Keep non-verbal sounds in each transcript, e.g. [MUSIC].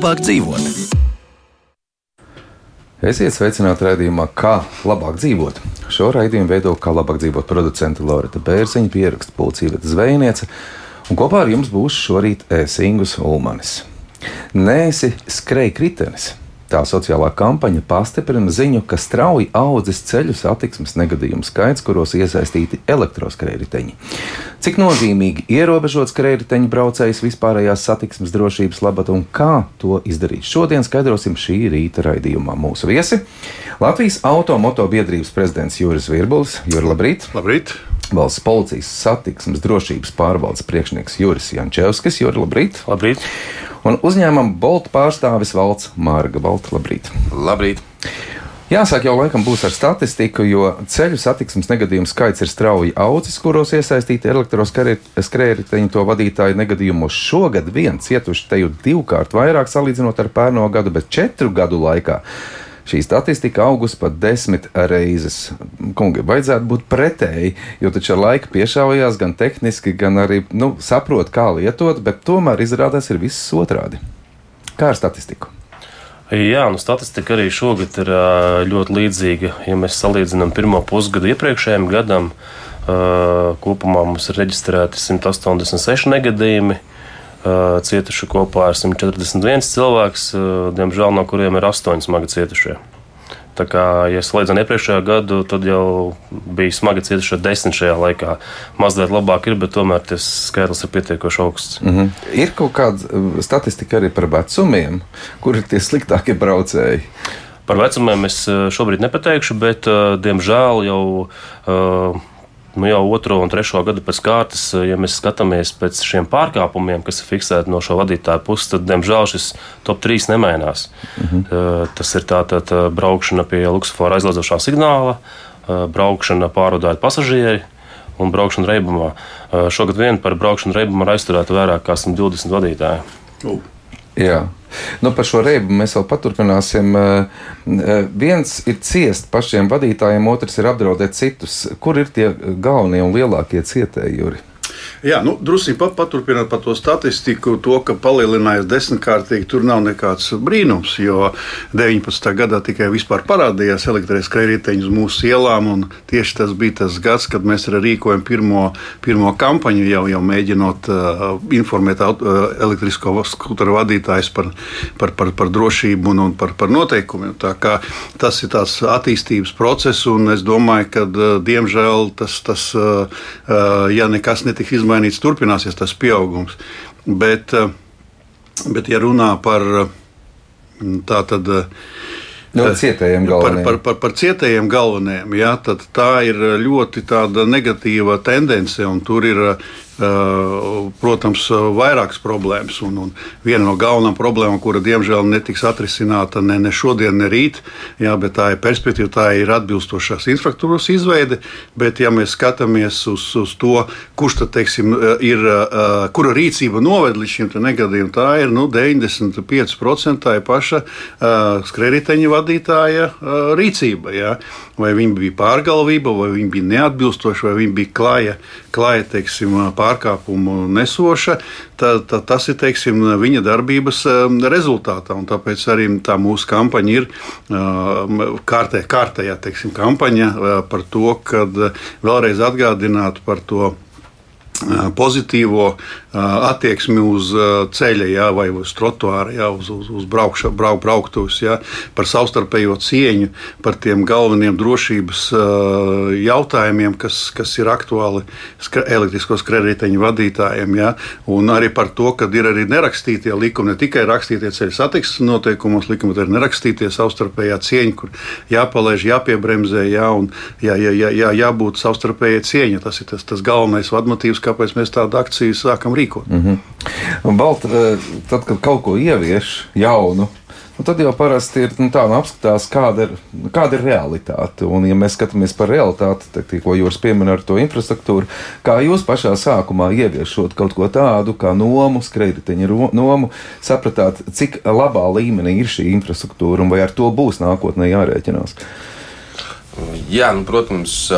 Labāk dzīvot? Esiet sveicināti raidījumā, kā labāk dzīvot. Šo raidījumu veido kā labāk dzīvot producente Lorita Bērziņa, pierakstu policija zvejniece, un kopā ar jums būs šorīt Ēsingus Ulmanis. Nēsi skrej kritenis. Tā sociālā kampaņa pastiprina ziņu, ka strauji audzis ceļu satiksmes negadījumu skaits, kuros iesaistīti elektroskrējēji. Cik nozīmīgi ierobežot skrējēju braucējus vispārējās satiksmes drošības labad un kā to izdarīt? Šodien skaidrosim šī rīta raidījumā mūsu viesi. Latvijas automoto biedrības prezidents Juris Virbulis. Juri, labrīt! Labrīt! Valsts policijas satiksmes drošības pārvaldes priekšnieks Juris Jančevskis. Juri, labrīt! Labrīt! Un uzņēmuma Bolta pārstāvis Valts Mārga. Balta, labrīt! Labrīt! Jāsāk jau laikam būs ar statistiku, jo ceļu satiksmes negadījumu skaits ir strauji audzis, kuros iesaistīti elektroskrējēji to vadītāju negadījumos. Šogad vien cietuši te jau divkārt vairāk salīdzinot ar pērno gadu, bet četru gadu laikā šī statistika augusi pat desmit reizes. Kungi, vajadzētu būt pretēji, jo taču ar laiku piešāvājās gan tehniski, gan arī nu, saprot, kā lietot, bet tomēr izrādās ir viss otrādi. Kā ar statistiku? Jā, nu, statistika arī šogad ir ļoti līdzīga. Ja mēs salīdzinām pirmo pusgadu iepriekšējiem gadam, kopumā mums ir reģistrēti 186 negadījumi. Cietuši kopā ar 141 cilvēks, diemžēl no kuriem ir 8 smagi cietušie. Tā kā, ja salīdzinām iepriekšējo gadu, tad jau bija smagi cietušie desmit šajā laikā. Mazliet labāk ir, bet tomēr tas skaitlis ir pietiekoši augsts. Mm -hmm. Ir kaut kāda statistika arī par vecumiem, kur ir tie sliktākie braucēji. Par vecumiem es šobrīd nepateikšu, bet, diemžēl, jau nu, jau otro un trešo gadu pēc kārtas, ja mēs skatāmies pēc šiem pārkāpumiem, kas ir fiksēti no šo vadītāju puses, tad, diemžēl, šis top 3 nemainās. Mhm. -huh. Tas ir tātad braukšana pie Luksafora aizliedzošā signāla, braukšana pārvadājot pasažieri un braukšana reibumā. Šogad vien par braukšanu reibumā ir aizturēta vairāk kā 120 vadītāji. Jā. Nu, par šo reibu mēs vēl paturpināsim. Eh, eh, viens ir ciest pašiem vadītājiem, otrs ir apdraudēt citus. Kur ir tie galvenie un lielākie cietēji? Jā, nu, drusku pat, paturpinot par to statistiku, to, ka palielinājās desmitkārtīgi, tur nav nekāds brīnums, jo 19. gadā tikai vispār parādījās elektrības krējēji uz mūsu ielām. Tieši tas bija tas gads, kad mēs rīkojam pirmo, pirmo kampaņu, jau, jau mēģinot uh, informēt uh, elektrisko skuteru vadītājus par, par, par, par drošību un, un par, par noteikumiem. Tas ir tāds attīstības process, un es domāju, ka uh, diemžēl tas, tas uh, ja nekas netiks izmantots, izmainīts, turpināsies tas pieaugums. Bet, eh, bet ja runā par mm, tā tad. No eh, cietējiem galvenajiem. Par, par, par, par cietējiem galvenajiem, jā, tā ir ļoti negatīva tendence, un tur ir Eh, protams, vairākas problēmas. Un, un viena no galvenām problēmām, kura diemžēl netiks atrisināta ne, ne šodien, ne rīt, jā, bet tā ir perspektīva, tā ir atbilstošās infrastruktūras izveide. Bet, ja mēs skatāmies uz, uz to, kurš tad teiksim, ir, eh, kura rīcība noved līdz šim negadījumam, tā ir nu, 95% tā ir paša uh, skrējēju vadītāja uh, rīcība. Jā. Vai viņa bija pārgalvība, vai viņa bija neatbilstoša, vai viņa bija klāja, klāja teiksim, pār pārkāpumu nesoša, tad, tad tas ir teiksim, viņa darbības um, rezultātā. Tāpēc arī tā mūsu kampaņa ir um, kārtē, kārtējā teiksim, kampaņa uh, par to, kad vēlreiz atgādinātu par to pozitīvo attieksmi uz ceļa, jā, vai uz trotuāra, jā, uz, uz, uz braukša, brauk, brauktuves, jā, par savstarpējo cieņu, par tiem galveniem drošības jautājumiem, kas, kas ir aktuāli elektriskos kredīteņu vadītājiem, jā, un arī par to, ka ir arī nerakstītie likumi, ne tikai rakstītie ceļa satiksmes noteikumos likumi, bet arī nerakstītie savstarpējā cieņa, kur jāpalaiž, jāpiebremzē, jā, un jā, jā, jā, jā, jābūt savstarpējai cieņa. Tas ir tas, tas galvenais vadmotīvs, kāpēc mēs tādu akciju sākam rīkot. Mm -hmm. Balt, eh, tad, kad kaut ko ievieš jaunu, Un tad jau parasti ir nu, tā, nu, apskatās, kāda ir, kāda ir realitāte. Un, ja mēs skatāmies par realitāti, tad, ko jūs pieminat ar to infrastruktūru, kā jūs pašā sākumā ieviešot kaut ko tādu kā nomu, skrejriteņa nomu, sapratāt, cik labā līmenī ir šī infrastruktūra un vai ar to būs nākotnē jārēķinās? Jā, nu, protams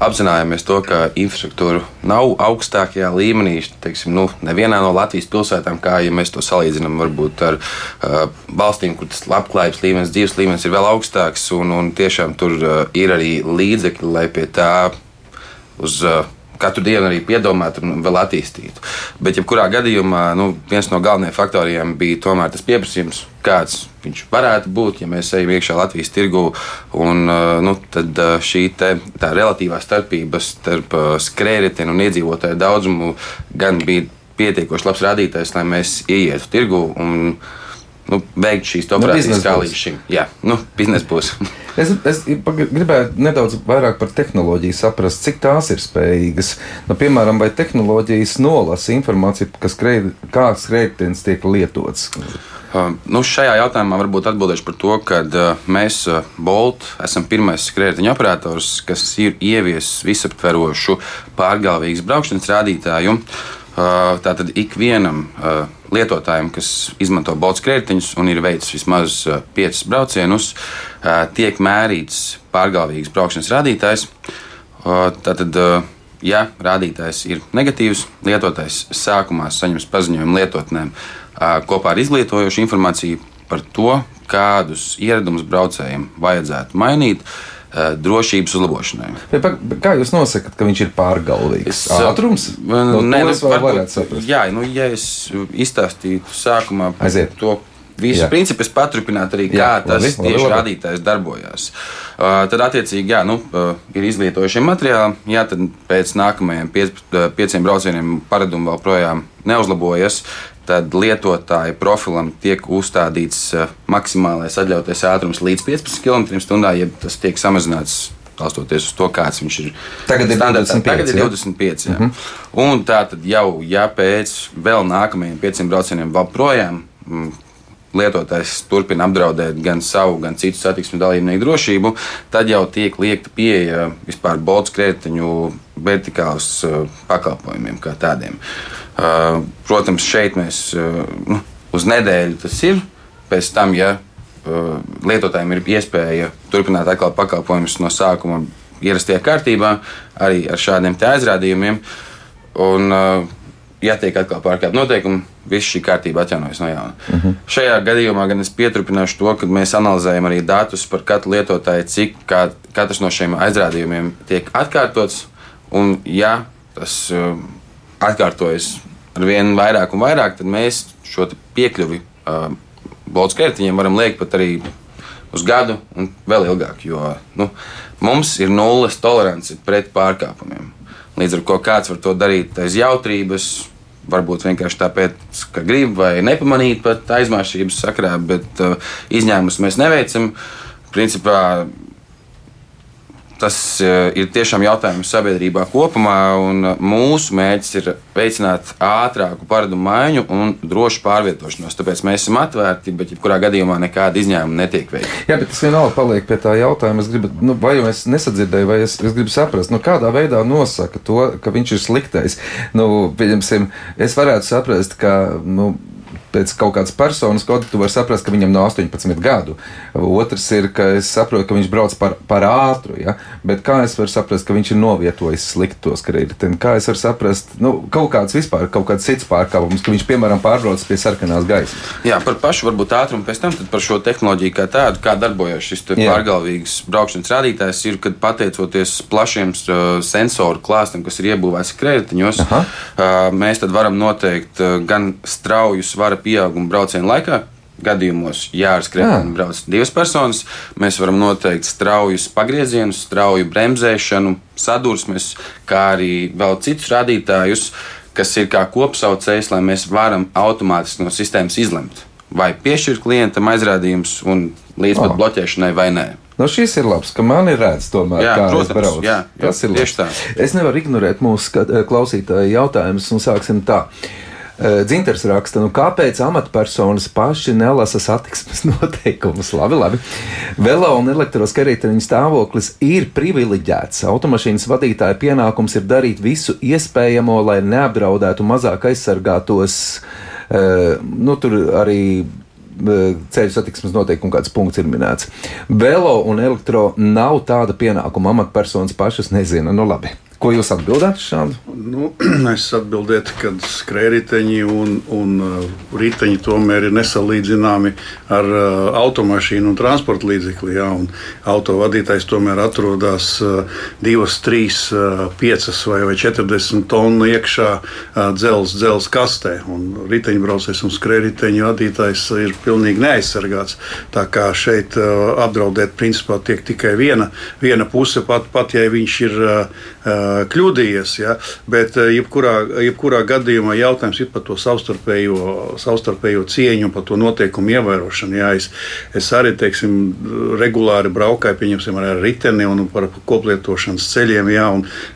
apzināmies to, ka infrastruktūra nav augstākajā līmenī. Teiksim, nu, nevienā no Latvijas pilsētām, kā ja mēs to salīdzinām varbūt ar uh, valstīm, kur tas labklājības līmenis, dzīves līmenis ir vēl augstāks, un, un tiešām tur uh, ir arī līdzekļi, lai pie tā uz. Uh, katru dienu arī piedomāt un vēl attīstīt. Bet, jebkurā gadījumā, nu, viens no galvenajiem faktoriem bija tomēr tas pieprasījums, kāds viņš varētu būt, ja mēs ejam iekšā Latvijas tirgu. Un, nu, tad šī te, relatīvā starpība starp skrējēju un iedzīvotāju daudzumu gan bija pietiekoši labs rādītājs, lai mēs ieietu tirgu. Un, nu, veikt šīs nu, operācijas kā līdz šim. Jā, nu, biznesa būs. [LAUGHS] es, es gribēju nedaudz vairāk par tehnoloģiju saprast, cik tās ir spējīgas. Nu, piemēram, vai tehnoloģijas nolasa informāciju, kas skrēj, kā skrējējums tiek lietots. Uh, nu, šajā jautājumā varbūt atbildēšu par to, ka uh, mēs, uh, Bolt, esam pirmais skrējēju operators, kas ir ieviesis visaptverošu pārgāvīgas braukšanas rādītāju. Uh, tātad ikvienam uh, lietotājiem, kas izmanto Baltas kredītiņus un ir veicis vismaz uh, piecus braucienus, uh, tiek mērīts pārgalvīgs braukšanas rādītājs. Uh, tātad, ja rādītājs ir negatīvs, lietotājs sākumā saņems paziņojumu lietotnēm kopā ar izglītojošu informāciju par to, kādus ieradumus braucējiem vajadzētu mainīt. Uh, drošības uzlabošanai. Bet, kā jūs nosakāt, ka viņš ir pārgalvīgs? Eh, Ātrums? No nē, nu, varbūt, jā, nu, ja es izstāstītu sākumā Aiziet. to visu jā. principu, es paturpinātu arī, jā, kā tas labi, tieši labi, labi. rādītājs darbojās. Uh, tad, attiecīgi, jā, nu, uh, ir izlietojušie materiāli, jā, tad pēc nākamajiem piec, pieciem braucieniem paradumi vēl projām neuzlabojas tad lietotāja profilam tiek uzstādīts eh, maksimālais atļautais ātrums līdz 15 km/h, ja tas tiek samazināts. Balstoties uz to, kāds viņš ir. Tagad ir 25. Tagad ir 25 jā. Mm -hmm. Un tā tad jau, ja pēc vēl nākamajiem pieciem braucieniem vēl projām mm, lietotājs turpina apdraudēt gan savu, gan citu satiksmes dalībnieku drošību, tad jau tiek liekta pieeja vispār Bolts kreditiņu vertikālus uh, pakalpojumiem kā tādiem. Uh, protams, šeit mēs uh, nu, uz nedēļu tas ir. Pēc tam, ja uh, lietotājiem ir iespēja turpināt atkal pakalpojumus no sākuma ierastajā kārtībā, arī ar šādiem aizrādījumiem. Un, ja tiek atkal pārkāpta noteikumi, viss šī kārtība atjaunojas no jauna. Uh mhm. -huh. Šajā gadījumā gan es pieturpināšu to, ka mēs analizējam arī datus par katru lietotāju, cik kā, katrs no šiem aizrādījumiem tiek atkārtots. Un, ja tas atkārtojas ar vien vairāk un vairāk, tad mēs šo piekļuvi uh, kredītiem varam liekt pat arī uz gadu un vēl ilgāk. Jo nu, mums ir nulles tolerance pret pārkāpumiem. Līdz ar to kāds var to darīt aiz jautrības, varbūt vienkārši tāpēc, ka grib vai nepamanīt pat aizmāršības sakrā, bet uh, izņēmumus mēs neveicam. Principā tas eh, ir tiešām jautājums sabiedrībā kopumā, un mūsu mērķis ir veicināt ātrāku paradumu maiņu un drošu pārvietošanos. Tāpēc mēs esam atvērti, bet jebkurā gadījumā nekāda izņēmuma netiek veikta. Jā, bet tas vienalga paliek pie tā jautājuma. Es gribu, nu, vai jau es nesadzirdēju, vai es, es gribu saprast, nu, kādā veidā nosaka to, ka viņš ir sliktais. Nu, es varētu saprast, ka. Nu, pēc kaut kādas personas koda, tu vari saprast, ka viņam nav 18 gadu. Otrs ir, ka es saprotu, ka viņš brauc par, par ātru, ja? bet kā es varu saprast, ka viņš ir novietojis sliktos kredītus? Kā es varu saprast, nu, kaut kāds vispār, kaut kāds cits pārkāpums, ka viņš, piemēram, pārbrauc pie sarkanās gaismas? Jā, par pašu varbūt ātrumu pēc tam par šo tehnoloģiju kā tādu, kā darbojas šis pārgalvīgs braukšanas rādītājs, ir, kad pateicoties plašiem uh, sensoru klāstam, kas ir iebūvēts kredītiņos, uh, mēs tad varam noteikt uh, gan strauju svara pieauguma brauciena laikā. Gadījumos, ja ar skriešanu brauc divas personas, mēs varam noteikt straujus pagriezienus, strauju bremzēšanu, sadursmes, kā arī vēl citus rādītājus, kas ir kā kopsaucējs, lai mēs varam automātiski no sistēmas izlemt, vai piešķirt klientam aizrādījumus un līdz pat oh. bloķēšanai vai nē. Nu, šis ir labs, ka man ir redzams, tomēr, jā, protams, brauc. Jā, jā, tas ir tā. Es nevaru ignorēt mūsu klausītāju jautājumus un sāksim tā. Uh, Dzinters raksta, nu kāpēc amatpersonas paši nelasa satiksmes [LAUGHS] noteikumus? Labi, labi. Velo un elektroskarīteņu stāvoklis ir privileģēts. Automašīnas vadītāja pienākums ir darīt visu iespējamo, lai neapdraudētu mazāk aizsargātos. Uh, nu, tur arī ceļu satiksmes noteikumu kāds punkts ir minēts. Velo un elektro nav tāda pienākuma. Amatpersonas pašas nezina. Nu, labi. Ko jūs atbildētu šādu? Nu, [CLEARS THROAT] es atbildētu, ka skrējēji un, un uh, riteņi tomēr ir nesalīdzināmi ar uh, automašīnu un transporta līdzekli. Jā, un autovadītājs tomēr atrodas uh, divas, trīs, piecas vai, vai 40 tonu iekšā dzelzceļa dzels kastē. Riteņbraucējs un skrējēji vadītājs ir pilnīgi neaizsargāts. Tā kā šeit apdraudēt principā tiek tikai viena, viena puse, pat, pat ja viņš ir. Uh, kļūdījies. Ja? Bet jebkurā, jebkurā gadījumā jautājums ir par to savstarpējo, savstarpējo cieņu un par to noteikumu ievērošanu. Ja? Es, es arī teiksim, regulāri braukāju ar riteni un par koplietošanas ceļiem. Ja?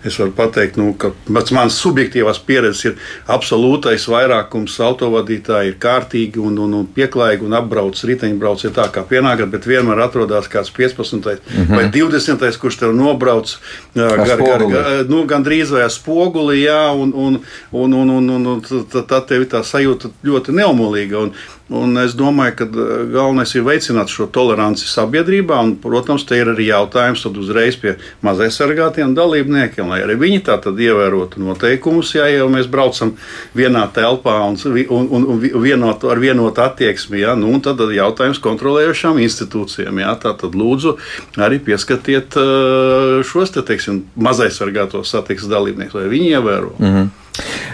Es varu pateikt, nu, ka mans subjektīvās pieredzes ir absolūtais vairākums autovadītāji ir kārtīgi un, un, un pieklājīgi un apbrauc riteņbrauc ir tā kā pienākat, bet vienmēr atrodas kāds 15. Mm -hmm. vai 20. kurš tev nobrauc gar, gar, gar, nu, gandrīz vai spoguli, jā, un, un, un, un, un, un, un tad tev ir tā sajūta ļoti neumolīga. Un, Un es domāju, ka uh, galvenais ir veicināt šo toleranci sabiedrībā. Un, protams, te ir arī jautājums uzreiz pie mazaisargātiem dalībniekiem, lai arī viņi tā tad ievērotu noteikumus. Ja jau mēs braucam vienā telpā un, un, un, un vienot, ar vienotu attieksmi, ja, nu, tad jautājums kontrolējošām institūcijām. Ja, tā tad lūdzu arī pieskatiet uh, šos te, teiksim, mazaisargātos satiksmes dalībniekus, lai viņi ievēro. Mm -hmm.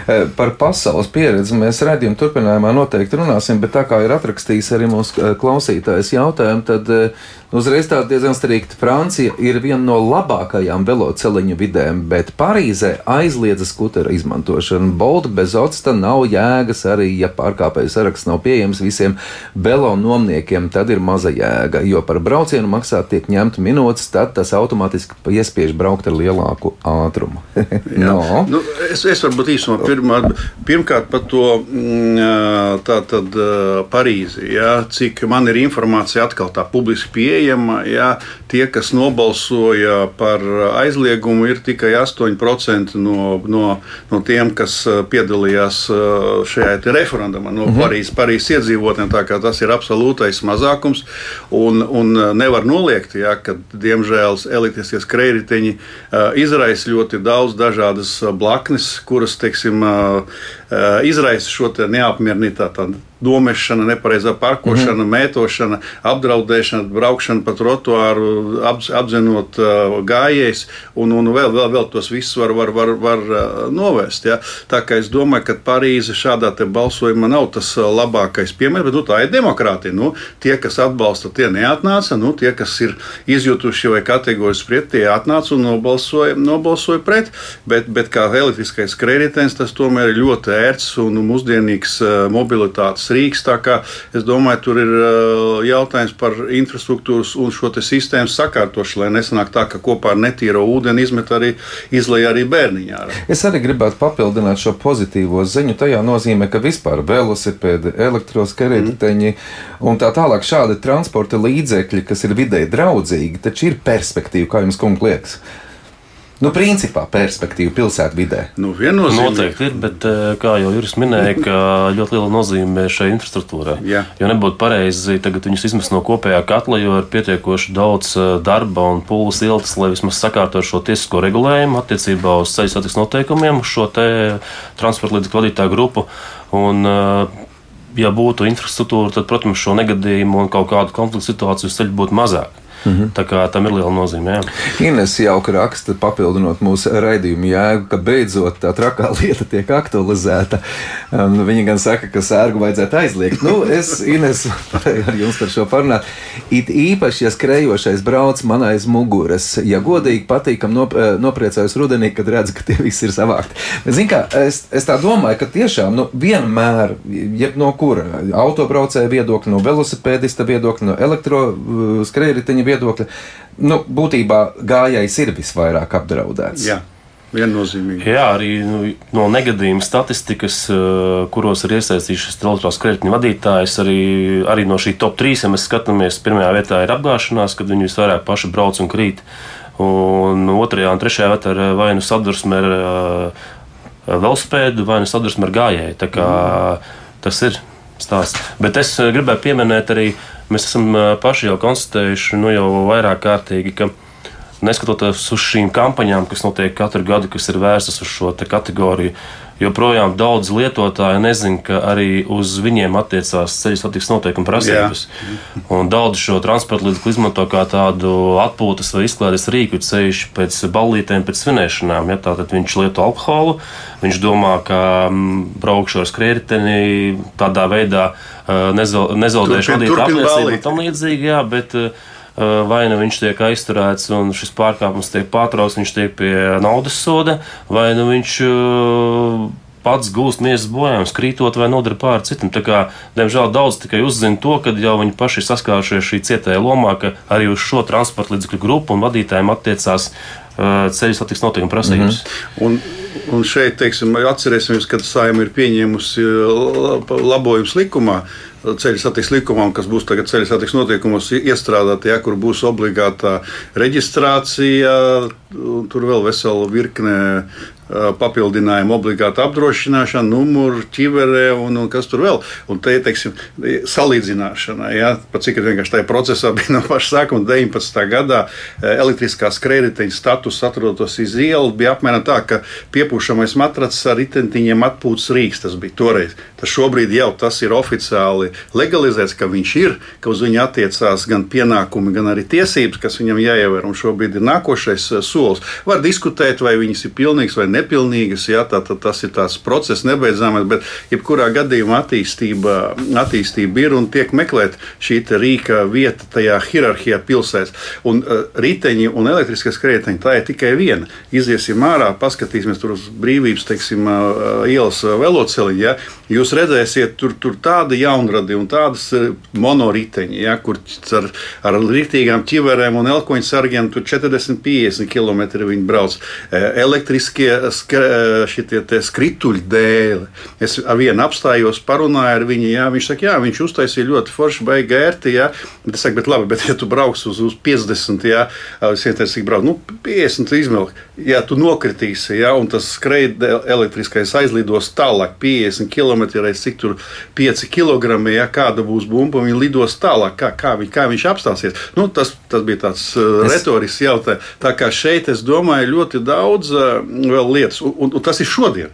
Eh, par pasaules pieredzi mēs redzējām, turpinājumā noteikti runāsim, bet tā kā ir atrakstījis arī mūsu eh, klausītājs jautājumu, tad uh, Uzreiz tā diezgan strikti. Francija ir viena no labākajām veloceliņu vidēm, bet Parīzē aizliedza skutera izmantošanu. Bolta bez octa nav jēgas arī, ja pārkāpēju saraksts nav pieejams visiem velo nomniekiem, tad ir maza jēga, jo par braucienu maksāt tiek ņemta minūtes, tad tas automātiski iespiež braukt ar lielāku ātrumu. [LAUGHS] no. nu, es, es varbūt īsumā pirmā, pirmkārt par to mm, tā tad Parīzi, ja, cik man ir informācija atkal tā publiski pieejama. Jā, tie, kas nobalsoja par aizliegumu, ir tikai 8% no, no, no tiem, kas piedalījās šajā referendumā no -hmm. Parīzes, Parīzes iedzīvotājiem. Tas ir absolūtais mazākums. Un, un nevar noliegt, jā, ka diemžēl elitiskie skrējēji izraisa ļoti daudz dažādas blaknes, kuras teiksim, izraisa šo neapmierinātību domešana, nepareizā parkošana, mm -hmm. mētošana, apdraudēšana, braukšana pa trotuāru, ap, apzinot uh, gājējus, un, un vēl, vēl, vēl tos visus var, var, var, var uh, novērst. Ja? Tā kā es domāju, ka Parīze šādā balsojumā nav tas labākais piemērs, bet nu, tā ir demokrātija. Nu, tie, kas atbalsta, tie neatnāca, nu, tie, kas ir izjutuši vai kategorijas pret, tie atnāca un nobalsoja, nobalsoja pret, bet, bet kā elektriskais kreditens, tas tomēr ir ļoti ērts un mūsdienīgs mobilitātes Rīgas. Es domāju, tur ir uh, jautājums par infrastruktūras un šo sistēmu sakārtošanu, lai nesanāk tā, ka kopā ar netīro ūdeni izmet arī, izlai arī bērniņā. Es arī gribētu papildināt šo pozitīvo ziņu. Tajā nozīmē, ka vispār velosipēdi, elektroskariteņi mm. un tā tālāk šādi transporta līdzekļi, kas ir videi draudzīgi, taču ir perspektīva, kā jums kungs liekas. Nu, principā perspektīva pilsētvidē. Nu, Noteikti ir, bet eh, kā jau Juris minēja, ka [LAUGHS] ļoti liela nozīme šai infrastruktūrai. Jā. Jo nebūtu pareizi tagad viņus izmest no kopējā katla, jo ir pietiekoši daudz eh, darba un pūles ilgas, lai vismaz sakārtotu šo tiesisko regulējumu attiecībā uz ceļu satiksmes noteikumiem, šo transporta līdzekļu vadītāju grupu. Un, eh, ja būtu infrastruktūra, tad, protams, šo negadījumu un kaut kādu konfliktu situāciju uz ceļa būtu mazāk. Mm -hmm. Tā kā tam ir liela nozīme. Jā. Ines jauka raksta, papildinot mūsu raidījumu jēgu, ka beidzot tā trakā [LAUGHS] lieta tiek aktualizēta. Um, viņa gan saka, ka sērgu vajadzētu aizliegt. Nu, es, Ines, [LAUGHS] ar jums par šo parunāt. It īpaši, ja skrejošais brauc man aiz muguras, ja godīgi patīkam nop, eh, nopriecājos rudenī, kad redzu, ka tie visi ir savākti. Bet, zin kā, es, es tā domāju, ka tiešām nu, vienmēr, jeb no kura autobraucēja viedokļa, no velosipēdista viedokļa, no elektroskrējriteņa viedokļa, nu, būtībā gājējs ir visvairāk apdraudēts. Jā. Viennozīmīgi. Jā, arī nu, no negadījuma statistikas, uh, kuros ir iesaistījušies elektroniskās kredītu vadītājs, arī, arī no šī top 3, ja mēs skatāmies, pirmajā vietā ir apgāšanās, kad viņi visvairāk paši brauc un krīt. Un otrajā un trešajā vietā ir vai nu sadursme ar uh, velospēdu, vai nu sadursme ar gājēju. Tā kā mm. tas ir stāsts. Bet es gribēju pieminēt arī, mēs esam paši jau konstatējuši, nu jau vairāk kārtīgi, ka neskatoties uz šīm kampaņām, kas notiek katru gadu, kas ir vērstas uz šo kategoriju, joprojām daudz lietotāju nezina, ka arī uz viņiem attiecās ceļu satiksmes noteikuma prasības. Jā. Un daudz šo transporta līdzekli izmanto kā tādu atpūtas vai izklaides rīku ceļš pēc ballītēm, pēc svinēšanām. Ja, tātad viņš lieto alkoholu, viņš domā, ka mm, braukšu ar skrējēju tādā veidā nezaudēšu vadītāju apliecību un tam līdzīgi. Jā, bet, uh, vai nu viņš tiek aizturēts un šis pārkāpums tiek pārtraukts, viņš tiek pie naudas soda, vai nu viņš pats gūst miesas bojājumus, krītot vai nodara pāri citam. Tā kā, diemžēl, daudz tikai uzzina to, ka jau viņi paši saskārušies šī cietēja lomā, ka arī uz šo transporta līdzekļu grupu un vadītājiem attiecās uh, ceļu satiksmes noteikuma prasības. Mm -hmm. un, un šeit, teiksim, atcerēsimies, kad Saima ir pieņēmusi labojumus likumā ceļu satiksmes likumam, kas būs tagad ceļu satiksmes noteikumos iestrādāti, ja, kur būs obligātā reģistrācija, tur vēl vesela virkne papildinājumu, obligāta apdrošināšana, numuru, ķiverē un, un kas tur vēl. Un te ir teiksim, salīdzināšana. Ja, pat cik vienkārši tajā procesā [LAUGHS] bija no paša sākuma, 19. gadā elektriskās krediteņa status atrodas iz ielas, bija apmēram tā, ka piepūšamais matracis ar ritentiņiem atpūtas rīks. Tas bija toreiz. Tas šobrīd jau tas ir oficiāli legalizēts, ka viņš ir, ka uz viņu attiecās gan pienākumi, gan arī tiesības, kas viņam jāievēro. Un šobrīd ir nākošais solis. Var diskutēt, vai viņas ir pilnīgas vai ne nepilnīgas. Jā, tā, tā, tas ir tāds process, nebeidzamais, bet jebkurā gadījumā attīstība, attīstība ir un tiek meklēta šī rīka vieta tajā hierarhijā pilsētā. Un uh, riteņi un elektriskie skrējēji tā ir tikai viena. Iziesim ārā, paskatīsimies tur uz brīvības, teiksim, uh, ielas veloceliņu. Ja? Jūs redzēsiet, tur, tur tādi jaunradi un tādas monoriteņi, ja? kur ar, ar rītīgām ķiverēm un elkoņu sargiem tur 40-50 km viņi brauc. Elektriskie šitie skrituļi dēļ. Es ar vienu apstājos, parunāju ar viņu. Jā, viņš saka, jā, viņš uztaisīja ļoti forši, baigi ērti. Jā. Bet es saku, bet labi, bet ja tu brauks uz, uz 50, jā, es ieteicu, cik brauc, nu, 50 izmelk. Ja tu nokritīsi, jā, un tas skrejs elektriskais aizlidos tālāk, 50 km, reiz cik tur 5 kg, ja kāda būs bumba, viņi lidos tālāk, kā, kā, viņ, kā viņš apstāsies. Nu, tas, tas bija tāds uh, es... retorisks jautājums. Tā kā šeit, es domāju, ļoti daudz uh, vēl lietas, un, un, un tas ir šodien.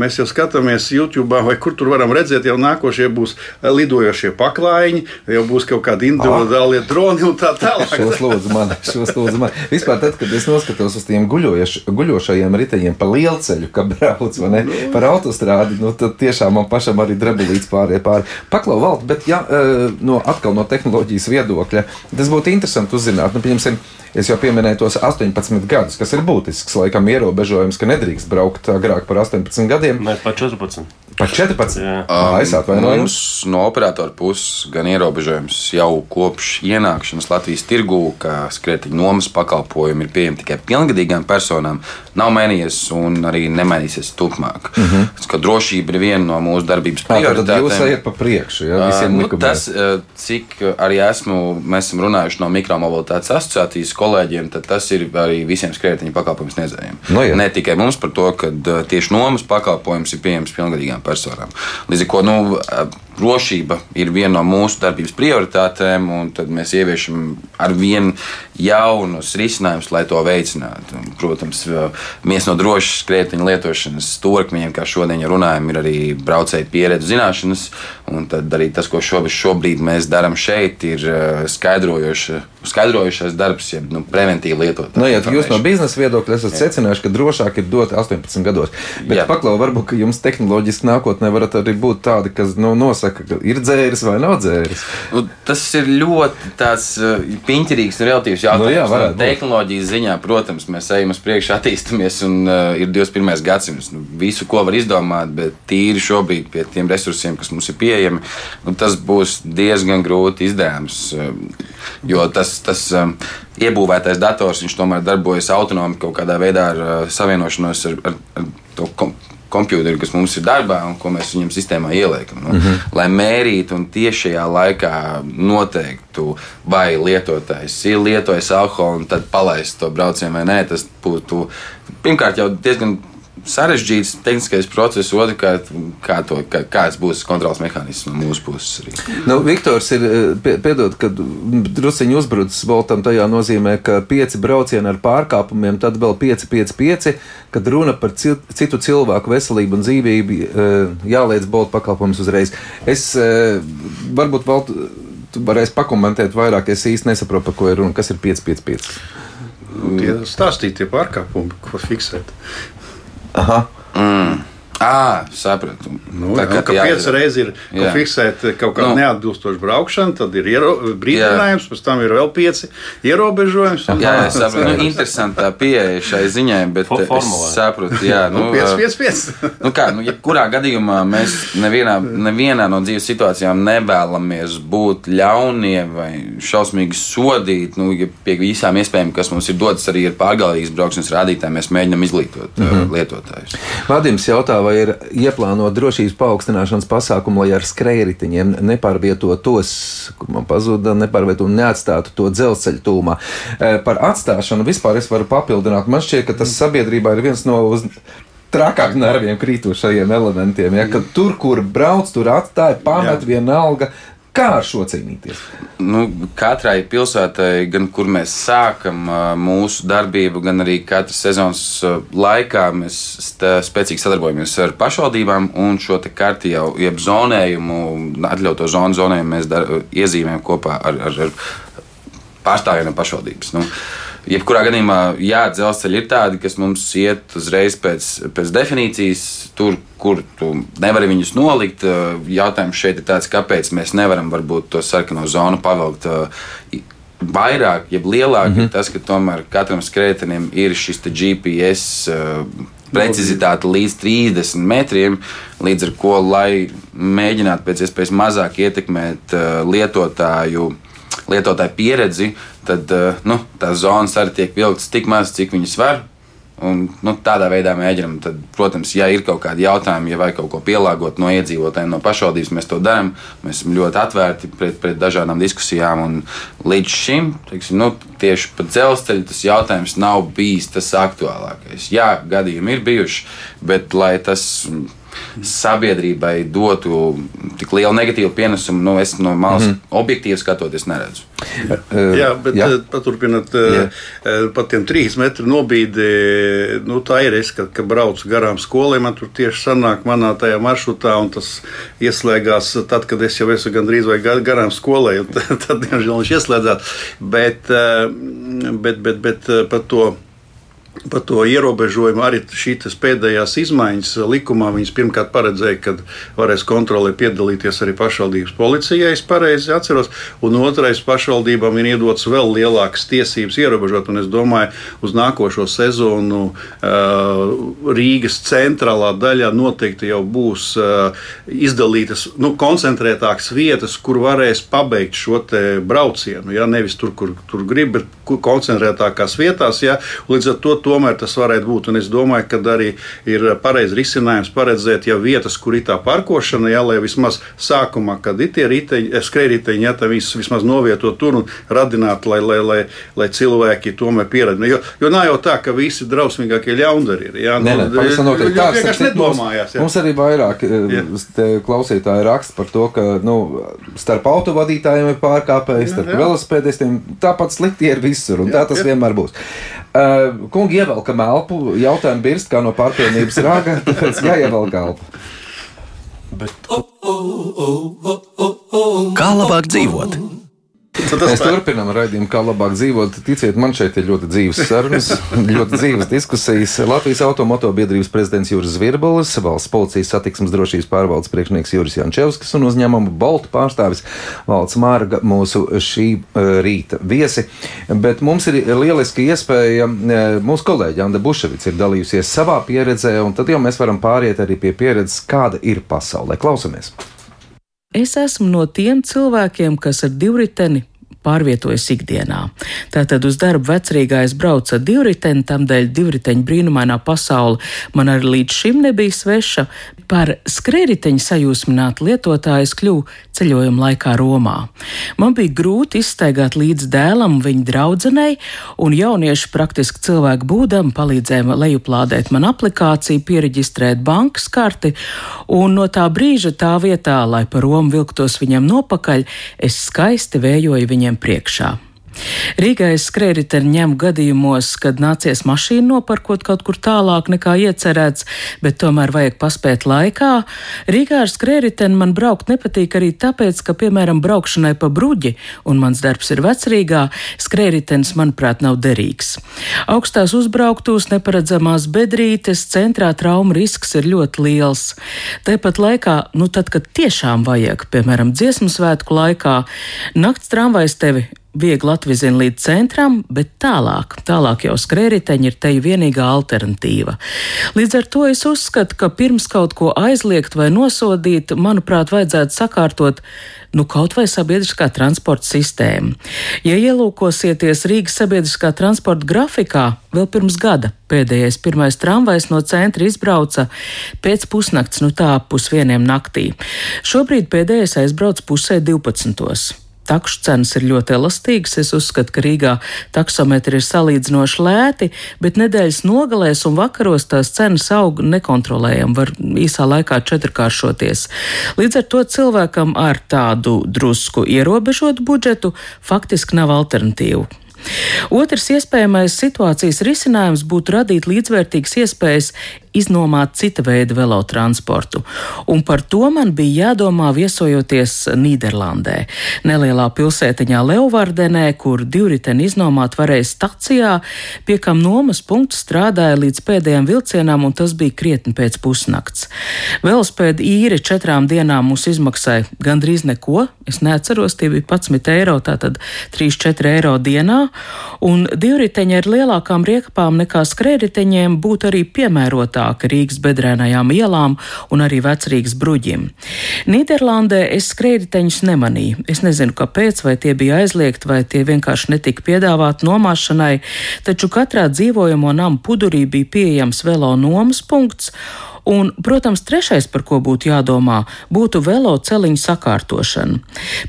Mēs jau skatāmies YouTube, vai kur tur varam redzēt, jau nākošie būs lidojošie paklājiņi, jau būs kaut kādi individuāli droni un tā tālāk. Šos lūdzu man, šos lūdzu man. Vispār tad, kad es noskatos uz tiem guļojoš, guļošajiem riteņiem pa lielceļu, ka brauc vai ne, nu. par autostrādi, nu tad tiešām man pašam arī drebulīts pārējie pāri. Paklau valt, bet ja, eh, no, atkal no tehnoloģijas viedokļa, tas būtu interesanti uzzināt, nu, pieņemsim, Es jau pieminēju tos 18 gadus, kas ir būtisks, laikam, ierobežojums, ka nedrīkst braukt agrāk par 18 gadiem. Nē, par 14. Par 14. Jā, um, es atvainojos. Mums no operatora puses gan ierobežojums jau kopš ienākšanas Latvijas tirgū, ka skrietiņu nomas pakalpojumi ir pieejami tikai pilngadīgām personām, nav mainījies un arī nemainīsies turpmāk. Mm -hmm. Ka drošība ir viena no mūsu darbības prioritātēm. Jūs ejat pa priekšu, ja visiem uh, nu, tas, cik arī esmu, mēs esam runājuši no mikromobilitātes asociācijas kolēģiem, tad tas ir arī visiem skrietiņu pakalpojumu sniedzējiem. No, jā. ne tikai mums par to, ka tieši nomas pakalpojums ir pieejams pilngadīgām personām. Līdz ar to nu, drošība ir viena no mūsu darbības prioritātēm, un tad mēs ieviešam ar vienu jaunus risinājumus, lai to veicinātu. Un, protams, viens no drošas skrietiņa lietošanas stūrakmeņiem, kā šodien runājam, ir arī braucēju pieredze, zināšanas, un tad arī tas, ko šobrīd, šobrīd mēs darām šeit, ir skaidrojoša, skaidrojošais darbs, jeb nu, preventīvi lietot. Nu, ja jūs no biznesa viedokļa esat secinājuši, ka drošāk ir dot 18 gados, bet paklau, varbūt jums tehnoloģiski nākotnē varat arī būt tādi, kas nu, nosaka saka, ka ir dzēris vai nav dzēris. Nu, tas ir ļoti tāds uh, piņķerīgs un relatīvs jautājums. Nu jā, varētu. Tehnoloģijas ziņā, protams, mēs ejam uz priekšu, attīstāmies, un uh, ir 21. gadsimts. Nu, visu, ko var izdomāt, bet tīri šobrīd pie tiem resursiem, kas mums ir pieejami, nu, tas būs diezgan grūti izdevams. Uh, jo tas, tas um, iebūvētais dators, viņš tomēr darbojas autonomi kaut kādā veidā ar uh, savienošanos ar, ar, ar to kompjūteri, kas mums ir darbā un ko mēs viņam sistēmā ieliekam. Nu, mm -hmm. Lai mērītu un tiešajā laikā noteiktu, vai lietotājs ir lietojis alkoholu un tad palaist to braucienu vai nē, tas būtu pirmkārt jau diezgan sarežģīts tehniskais process, otrkārt, kā to, kā, kāds būs kontrols mehānisms no mūsu puses. Arī. Nu, Viktors ir eh, pie- piedod, kad drusciņš uzbrucis Boltam. Tajā nozīmē, ka pieci braucieni ar pārkāpumiem, tad vēl 5, 5, 5. Kad runa par citu cilvēku veselību un dzīvību, eh, jāliedz Bolta pakalpojums uzreiz. Es eh, varbūt vēl tu varēsi pakomentēt vairāk, es īsti nesaprotu, par ko ir runa. Kas ir 5, 5, 5? Tie stāstītie pārkāpumi, ko fiksēt. Aha. Mm. À, sapratu. Nu, Tā tā, kā ka jā, pieci reizes ir Jā. fiksēta kaut kāda Nu. nu, neatbilstoša braukšana, tad ir brīdinājums, pēc tam ir vēl pieci ierobežojumi. Jā, jā, es saprotu. Nu, interesantā pieeja šai ziņai, bet Fo- es formulē. saprotu, jā, [LAUGHS] nu, 5, 5, 5. Nu kā, nu, jebkurā gadījumā mēs nevienā, nevienā no dzīves situācijām nevēlamies būt ļaunie vai šausmīgi sodīt. Nu, ja pie visām iespējām, kas mums ir dotas arī ar pārgalvīgas braukšanas rādītājiem, mēs mēģinām izglītot mm Mhm. -hmm. lietotājus. Vadims jautā, vai ir ieplānota drošības paaugstināšanas pasākuma, lai ar skrējritiņiem nepārvietotu tos, kur man pazuda, nepārvietotu un neatstātu to dzelzceļa tūmā. E, Par atstāšanu vispār es varu papildināt. Man šķiet, ka tas sabiedrībā ir viens no uz trakāk nerviem krītošajiem elementiem. Ja, tur, kur brauc, tur atstāja pamet Jā. vienalga. Kā ar šo cīnīties? Nu, katrai pilsētai, gan kur mēs sākam mūsu darbību, gan arī katras sezonas laikā, mēs spēcīgi sadarbojamies ar pašvaldībām un šo karti jau, jeb zonējumu, atļautu zonu zonējumu mēs dar, iezīmējam kopā ar, ar, ar pārstāvjiem no pašvaldības. Nu, Jebkurā gadījumā, jā, dzelzceļi ir tādi, kas mums iet uzreiz pēc, pēc definīcijas, tur, kur tu nevari viņus nolikt. Ā, Jautājums šeit ir tāds, kāpēc mēs nevaram varbūt to sarkano zonu pavilkt i- vairāk, jeb lielāk, mm -hmm. ir tas, ka tomēr katram skrējējam ir šis GPS. ā, Precizitāte līdz 30 metriem, līdz ar to, lai mēģinātu pēc iespējas mazāk ietekmēt uh, lietotāju, lietotāju pieredzi, tad uh, nu, tās zonas arī tiek vilktas tik maz, cik viņas var. Un, nu, tādā veidā mēģinām. Tad, protams, ja ir kaut kādi jautājumi, ja vajag kaut ko pielāgot no iedzīvotājiem, no pašvaldības, mēs to darām. Mēs esam ļoti atvērti pret, pret dažādām diskusijām. Un līdz šim teiksim, nu, tieši par dzelzceļu tas jautājums nav bijis tas aktuālākais. Jā, gadījumi ir bijuši, bet lai tas sabiedrībai dotu tik lielu negatīvu pienesumu, nu, es no malas mm objektīvi skatoties neredzu. Jā, bet jā. jā. paturpinot eh, par tiem trīs metru nobīdi, nu, tā ir es, kad, kad braucu garām skolai, man tur tieši sanāk manā tajā maršrutā, un tas ieslēgās tad, kad es jau esmu gandrīz vai ga- garām skolai, un [LAUGHS] tad, tad diemžēl, viņš ieslēdzās. Bet, eh, bet, bet, bet eh, par to. Par to ierobežojumu arī šīs pēdējās izmaiņas likumā. Viņas pirmkārt paredzēja, ka varēs kontrolē piedalīties arī pašvaldības policijai, es pareizi atceros, un otrais pašvaldībām ir iedots vēl lielākas tiesības ierobežot. Un es domāju, uz nākošo sezonu uh, Rīgas centrālā daļā noteikti jau būs uh, izdalītas, nu, koncentrētākas vietas, kur varēs pabeigt šo braucienu. Ja? Nevis tur, kur, tur grib, bet koncentrētākās vietās. Ja? Līdz ar to tomēr tas varētu būt. Un es domāju, ka arī ir pareizs risinājums paredzēt jau vietas, kur ir tā parkošana, ja, lai vismaz sākumā, kad ir tie riteņi, skrejriteņi, ja tā vis, vismaz novietot tur un radināt, lai, lai, lai, lai cilvēki tomēr pieredzētu. Jo, jo nav jau tā, ka visi drausmīgākie ļaundari ir. Ja, Nē, nē, pavisam noteikti. Tā mums- nedomājās. Ja. Mums arī vairāk Jā. eh, klausītāji raksta par to, ka nu, starp autovadītājiem ir pārkāpējs, starp Jā, jā. velosipēdistiem tāpat slikti ir visur, un Jā, tā tas jā. vienmēr būs. Uh, kungi ievelkam elpu, jautājumu birst kā no pārpilnības rāga, tāpēc jāievelk elpa. Kā labāk dzīvot? Mēs turpinām raidījumu, kā labāk dzīvot. Ticiet, man šeit ir ļoti dzīves sarunas, [LAUGHS] ļoti dzīves diskusijas. Latvijas automotobiedrības prezidents Juris Zvirbulis, valsts policijas satiksmes drošības pārvaldes priekšnieks Juris Jančevskis un uzņēmuma Bolta pārstāvis Valds Mārga mūsu šī uh, rīta viesi. Bet mums ir lieliski iespēja, uh, mūsu kolēģi Anda Buševic ir dalījusies savā pieredzē, un tad jau mēs varam pāriet arī pie pieredzes, kāda ir pasaulē. Klausamies! Es esmu no tiem cilvēkiem, kas ar divriteni pārvietojas ikdienā. Tātad uz darbu braucu ar divriteni, tamdēļ divriteņa brīnumainā pasaule man arī līdz šim nebija sveša. Par skrējriteņa sajūsminātu lietotāju es kļuvu ceļojuma laikā Romā. Man bija grūti izstaigāt līdz dēlam viņa draudzenei, un jaunieši praktiski cilvēku būdam palīdzēja lejuplādēt man aplikāciju, pieregistrēt bankas karti, un no tā brīža tā vietā, lai pa Romu vilktos viņam nopakaļ, es skaisti vējoju viņiem viņiem priekšā. Rīgā es skrējriteni ņemu gadījumos, kad nācies mašīnu noparkot kaut kur tālāk nekā iecerēts, bet tomēr vajag paspēt laikā. Rīgā ar skrējriteni man braukt nepatīk arī tāpēc, ka, piemēram, braukšanai pa bruģi, un mans darbs ir vecrīgā, skrējritenis, manuprāt, nav derīgs. Augstās uzbrauktos, neparedzamās bedrītes, centrā trauma risks ir ļoti liels. Tāpat laikā, nu tad, kad tiešām vajag, piemēram, dziesmu svētku laikā, nakts tramvajs tevi viegli atvizina līdz centram, bet tālāk, tālāk jau skrējriteņi ir te vienīgā alternatīva. Līdz ar to es uzskatu, ka pirms kaut ko aizliegt vai nosodīt, manuprāt, vajadzētu sakārtot nu, kaut vai sabiedriskā transporta sistēmu. Ja ielūkosieties Rīgas sabiedriskā transporta grafikā, vēl pirms gada pēdējais pirmais tramvajs no centra izbrauca pēc pusnakts, nu tā pusvieniem naktī. Šobrīd pēdējais aizbrauc pusē 12 takšu cenas ir ļoti elastīgas. Es uzskatu, ka Rīgā taksometri ir salīdzinoši lēti, bet nedēļas nogalēs un vakaros tās cenas aug nekontrolējami, var īsā laikā četrkāršoties. Līdz ar to cilvēkam ar tādu drusku ierobežotu budžetu faktiski nav alternatīvu. Otrs iespējamais situācijas risinājums būtu radīt līdzvērtīgas iespējas iznomāt cita veida velotransportu. Un par to man bija jādomā viesojoties Nīderlandē. Nelielā pilsētiņā Leovardenē, kur divriteni iznomāt varēja stacijā, pie kam nomas punkts strādāja līdz pēdējiem vilcienām, un tas bija krietni pēc pusnakts. Velospēda īre četrām dienām mums izmaksāja gandrīz neko. Es neatceros, tie bija 11 eiro, tātad 3-4 eiro dienā, un divriteņi ar lielākām riekapām nekā skrējriteņiem būtu arī piemērota augstāka Rīgas bedrēnajām ielām un arī vecrīgas bruģim. Nīderlandē es skrējriteņus nemanīju. Es nezinu, kāpēc, vai tie bija aizliegti, vai tie vienkārši netika piedāvāti nomāšanai, taču katrā dzīvojamo namu pudurī bija pieejams velo nomas punkts Un, protams, trešais, par ko būtu jādomā, būtu velo celiņu sakārtošana.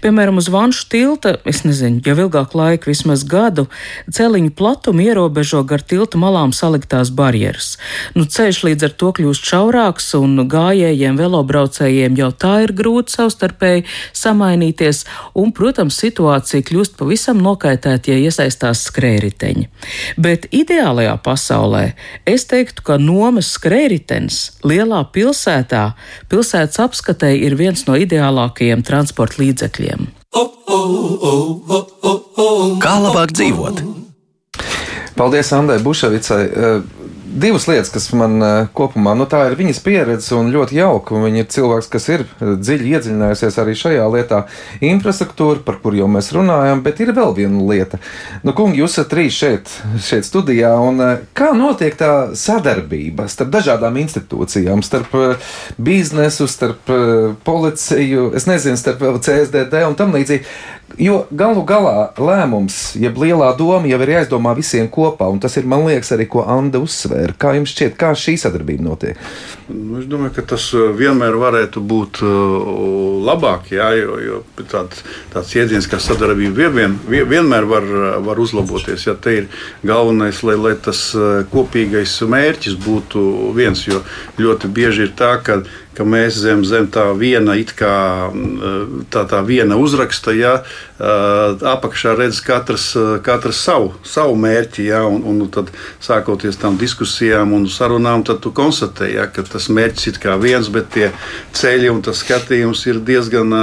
Piemēram, uz Vanšu tilta, es nezinu, jau ilgāku laiku, vismaz gadu, celiņu platumu ierobežo gar tilta malām saliktās barjeras. Nu, ceļš līdz ar to kļūst šaurāks, un gājējiem, velobraucējiem jau tā ir grūti savstarpēji samainīties, un, protams, situācija kļūst pavisam nokaitēta, ja iesaistās skrējriteņi. Bet ideālajā pasaulē es teiktu, ka nomas skrējritenis lielā pilsētā pilsētas apskatei ir viens no ideālākajiem transporta līdzekļiem. Kā labāk dzīvot? Paldies Andai Buševicai divas lietas, kas man eh, kopumā, nu tā ir viņas pieredze un ļoti jauka. Viņa ir cilvēks, kas ir eh, dziļi iedziļinājusies arī šajā lietā. Infrastruktūra, par kur jau mēs runājam, bet ir vēl viena lieta. Nu, kungi, jūs esat trīs šeit, šeit studijā, un eh, kā notiek tā sadarbība starp dažādām institūcijām, starp biznesu, starp policiju, es nezinu, starp CSDD un tam līdzīgi. Jo galu galā lēmums, jeb lielā doma jau ir jāizdomā visiem kopā, un tas ir, man liekas, arī ko Anna uzsvēra. Kā jums šķiet, kā šī sadarbība notiek? Nu, es domāju, ka tas uh, vienmēr varētu būt uh, labāk, jā, jo, jo tāds, tāds jēdziens kā sadarbība vien, vienmēr var, uh, var uzlaboties. Ja te ir galvenais, lai, lai tas kopīgais mērķis būtu viens, jo ļoti bieži ir tā, ka ka mēs zem, zem tā viena, kā, tā, tā viena uzraksta, ja apakšā redz katrs, katrs savu, savu mērķi. Ja, un, un tad sākoties tam diskusijām un sarunām, tad tu konstatēji, ja, ka tas mērķis ir viens, bet tie ceļi un tas skatījums ir diezgan,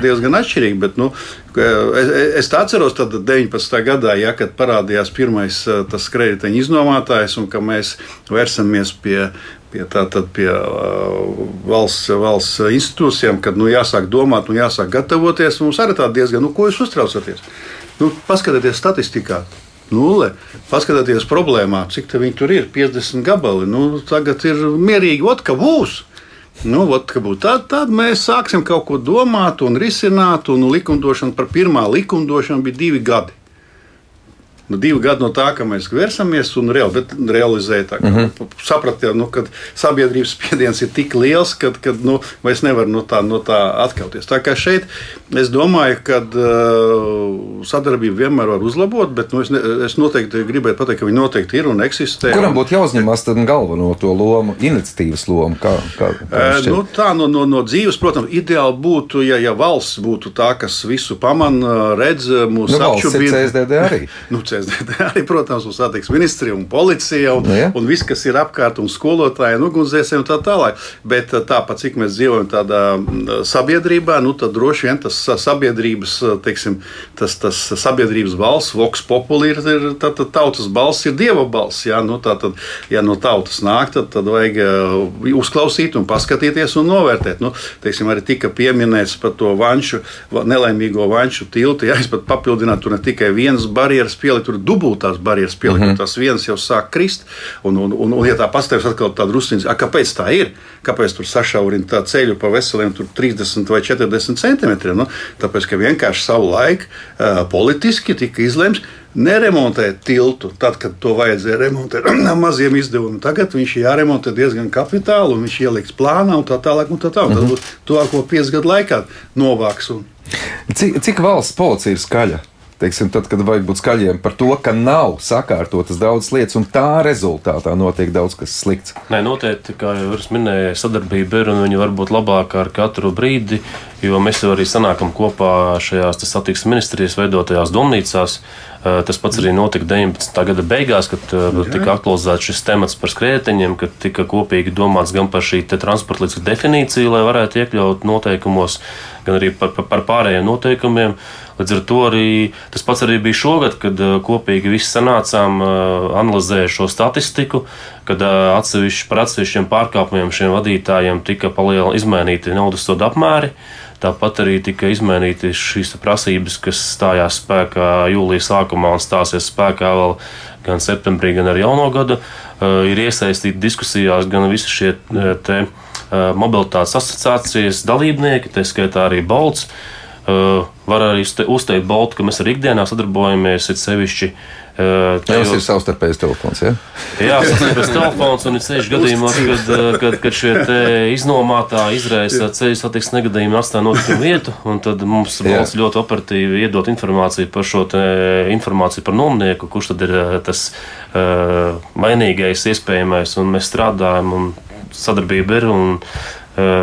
diezgan atšķirīgi. Bet, nu, es, es atceros, tad 19. gadā, ja, kad parādījās pirmais tas kredīteņa iznomātājs un ka mēs vērsamies pie pie, tātad, pie uh, valsts, valsts institūcijām, kad nu, jāsāk domāt, nu, jāsāk gatavoties. Mums arī tā diezgan, nu, ko jūs uztraucaties? Nu, paskatieties statistikā. Nulle. Paskatieties problēmā, cik viņi tur ir. 50 gabali. Nu, tagad ir mierīgi, ot, ka būs. Nu, ot, ka būs. Tad, tad mēs sāksim kaut ko domāt un risināt. Un likumdošana par pirmā likumdošanu bija divi gadi nu, divi gadi no tā, ka mēs vērsamies un real, realizējam. Mm -hmm. Sapratām, nu, ka sabiedrības [LAUGHS] spiediens ir tik liels, ka nu, mēs nevaram no tā, no tā atkāpties. Tā kā šeit es domāju, ka uh, sadarbību vienmēr var uzlabot, bet nu, es, ne, es noteikti gribētu pateikt, ka viņi noteikti ir un eksistē. Kuram būtu jāuzņemas galveno to lomu, iniciatīvas lomu? Kā, kā, kā uh, nu, tā no, no, no dzīves, protams, ideāli būtu, ja, ja valsts būtu tā, kas visu pamana, redz mūsu nu, apšaubību. CSDD arī. [LAUGHS] nu, CSDD [LAUGHS] arī, protams, un satiks ministri un policija un, nu, ja. un viss, kas ir apkārt, un skolotāji, un ugunsdzēsēji un tā tālāk. Bet uh, tāpat, cik mēs dzīvojam tādā mm, sabiedrībā, nu, tad droši vien tas sabiedrības, uh, teiksim, tas, tas sabiedrības balss, voks populi ir, ir tā, tā, tautas balss, ir dieva balss. Jā, nu, tā tad, ja no tautas nāk, tad, tad vajag uh, uzklausīt un paskatīties un novērtēt. Nu, teiksim, arī tika pieminēts par to vanšu, nelaimīgo vanšu tiltu. Jā, es pat papildinātu, tur ne tikai vienas barjeras pielikt, tur dubultās barjeras pielikt, mm -hmm. tās vienas jau sāk krist. Un, un, un, un ja tā pastāvēs atkal tāda rusniņa, kāpēc tā ir? Kāpēc tur sašaurina tā ceļu pa veseliem 30 vai 40 centimetriem? Nu, tāpēc, ka vienkārši savu laiku uh, politiski tika izlemts neremontēt tiltu, tad, kad to vajadzēja remontēt [CLEARS THROAT] ar maziem izdevumiem. Tagad viņš ir jāremontē diezgan kapitāli, un viņš ieliks plānā un tā tālāk. Un tā tālāk. Mm -hmm. Tad tuvāko piecu gadu laikā novāks. Un... Cik, cik valsts policija ir skaļa? Teiksim, tad, kad vajag būt skaļiem par to, ka nav sakārtotas daudzas lietas, un tā rezultātā notiek daudz kas slikts. Nē, noteikti, kā jau es minēju, sadarbība ir un viņa var būt labāka ar katru brīdi, jo mēs jau arī sanākam kopā šajās satiksmes ministrijas veidotajās domnīcās. Eh, tas pats arī notika 19. gada beigās, kad eh, tika aktualizēts šis temats par skrējējiņiem, kad tika kopīgi domāts gan par šī transporta līdzekļu definīciju, lai varētu iekļaut noteikumos, gan arī par, par, par pārējiem noteikumiem. Līdz ar to arī tas pats arī bija šogad, kad uh, kopīgi visi sanācām, uh, analizēja šo statistiku, kad uh, atsevišķi par atsevišķiem pārkāpumiem šiem vadītājiem tika palielināti, izmainīti naudas soda apmēri. Tāpat arī tika izmainīti šīs prasības, kas stājās spēkā jūlijā sākumā un stāsies spēkā vēl gan septembrī, gan ar jauno gadu. Ir iesaistīti diskusijās gan visi šie te, mobilitātes asociācijas dalībnieki, tā skaitā arī Balts. Uh, var arī uzteikt Baltu, ka mēs arī ikdienā sadarbojamies, ir sevišķi. Uh, tajos... ir savstarpējs telefons. Ja? Jā, [LAUGHS] savstarpējs telefons un ir ceļš gadījumos, kad, kad, kad šie iznomātāji izraisa ceļu satiksmes negadījumu atstāja notikumu vietu, un tad mums valsts ļoti operatīvi iedot informāciju par šo informāciju par nomnieku, kurš tad ir tas uh, vainīgais, iespējamais, un mēs strādājam, un sadarbība ir. Un,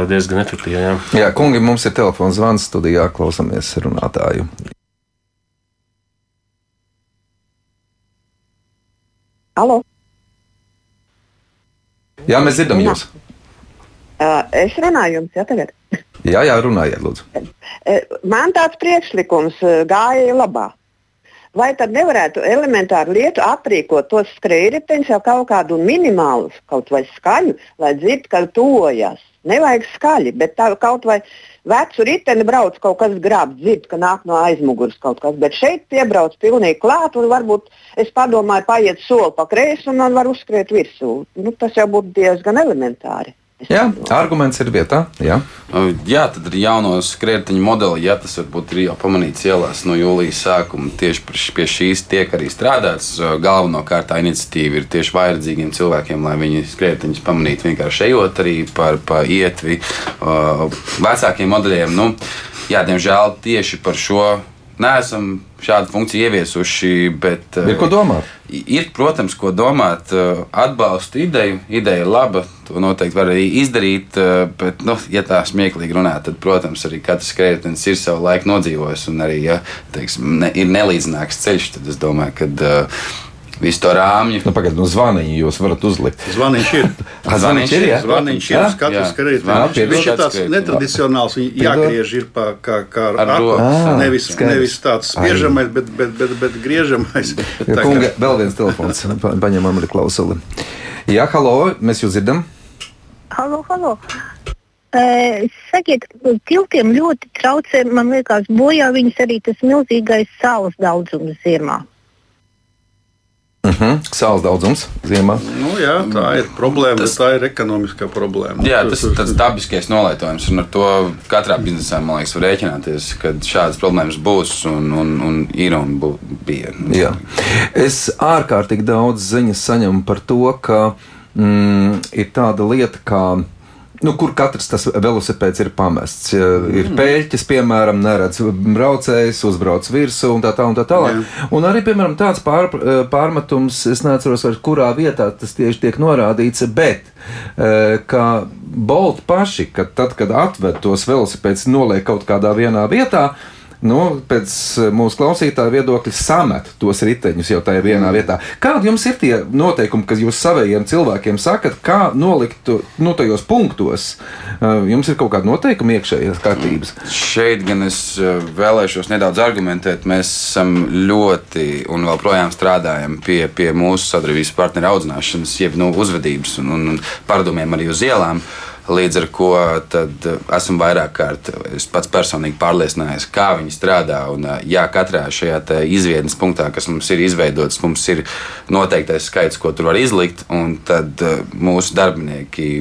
diezgan efektīvi. Jā. jā, kungi, mums ir telefons zvans studijā, klausamies runātāju. Halo. Jā, mēs dzirdam jūs. Uh, es runāju jums, jā, tagad. jā, jā, runājiet, lūdzu. Man tāds priekšlikums gāja labā. Vai tad nevarētu elementāru lietu aprīkot tos skrējēju jau kaut kādu minimālu, kaut vai skaļu, lai dzird, ka tojas. Nevajag skaļi, bet tā kaut vai vecu riteni brauc kaut kas grābt, dzird, ka nāk no aizmugures kaut kas. Bet šeit piebrauc pilnīgi klāt, un varbūt es padomāju, paiet soli pa kreisi un man var uzskriet virsū. Nu, tas jau būtu diezgan elementāri. Jā, arguments ir vietā. Jā, jā tad ir jaunos skrējēju modeli. Jā, tas varbūt ir jau pamanīts ielās no jūlijas sākuma. Tieši pie šīs tiek arī strādāts. Galvenokārt tā iniciatīva ir tieši vajadzīgiem cilvēkiem, lai viņi skrējējumus pamanītu vienkārši ejot arī par pa ietvi vecākiem modeļiem. Nu, jā, diemžēl tieši par šo neesam šādu funkciju ieviesuši. Bet, ir ko domāt? Ir, protams, ko domāt. Eh, atbalstu ideju. Ideja ir laba. To noteikti var arī izdarīt. Eh, bet, nu, ja tā smieklīgi runā, tad, protams, arī katrs skrejtens ir savu laiku nodzīvojis. Un arī, ja teiksim, ne, ir nelīdzināks ceļš, tad es domāju, ka. Uh, Visu to rāmju. Nu, Pagaidiet, no zvaniņa jūs varat uzlikt. Zvaniņš ir. [LAUGHS] Ah, zvaniņš ir, jā? Zvaniņš ir. Zvaniņš ir Viņš ir tāds netradicionāls. Viņa jāgriež ir pa, kā, kā ar roku. Nevis, nevis tāds spiežamais, bet, bet, bet, bet griežamais. Tā kunga, vēl viens telefons. [LAUGHS] Pa- Paņemam arī klausuli. Jā, halo, mēs jūs dzirdam. Halo, halo. Sakiet, tiltiem ļoti traucē, man liekas, bojā viņas arī tas milzīgais saules daudzums ziemā. Uh -huh. Sāls daudzums ziemā. Nu, jā, tā ir problēma, tas... tā ir ekonomiskā problēma. Jā, tas ir tas dabiskais nolietojums, un ar to katrā biznesā, man liekas, var rēķināties, ka šādas problēmas būs un, un, un ir un bū, bija. Jā. Es ārkārtīgi daudz ziņas saņemu par to, ka mm, ir tāda lieta, kā. Nu, kur katrs tas velosipēds ir pamests. Ir pēļķis, piemēram, neredz braucējs, uzbrauc virsū un tā tālāk. Tā tālāk. Un arī, piemēram, tāds pār, pārmetums, es neatceros, vairs, kurā vietā tas tieši tiek norādīts, bet eh, ka Bolt paši, ka tad, kad atved tos velosipēdus, noliek kaut kādā vienā vietā, nu, pēc eh, mūsu klausītāja viedokļa samet tos riteņus jau tajā vienā vietā. Kādi jums ir tie noteikumi, kas jūs saviem cilvēkiem sakat, kā nolikt nu, tajos punktos? Eh, Jums ir kaut kāda noteikuma iekšējās kārtības. Šeit gan es eh, vēlēšos nedaudz argumentēt. Mēs esam ļoti un joprojām strādājam pie, pie mūsu sadarbības partneru audzināšanas, jeb nu, uzvedības un, un paradumiem arī uz ielām. Līdz ar to eh, esmu vairāk kārt es pats personīgi pārliecinājies, kā viņi strādā. Un, eh, jā, katrā šajā izvietnes punktā, kas mums ir izveidots, mums ir noteiktais skaits, ko tur var izlikt. Un tad eh, mūsu darbinieki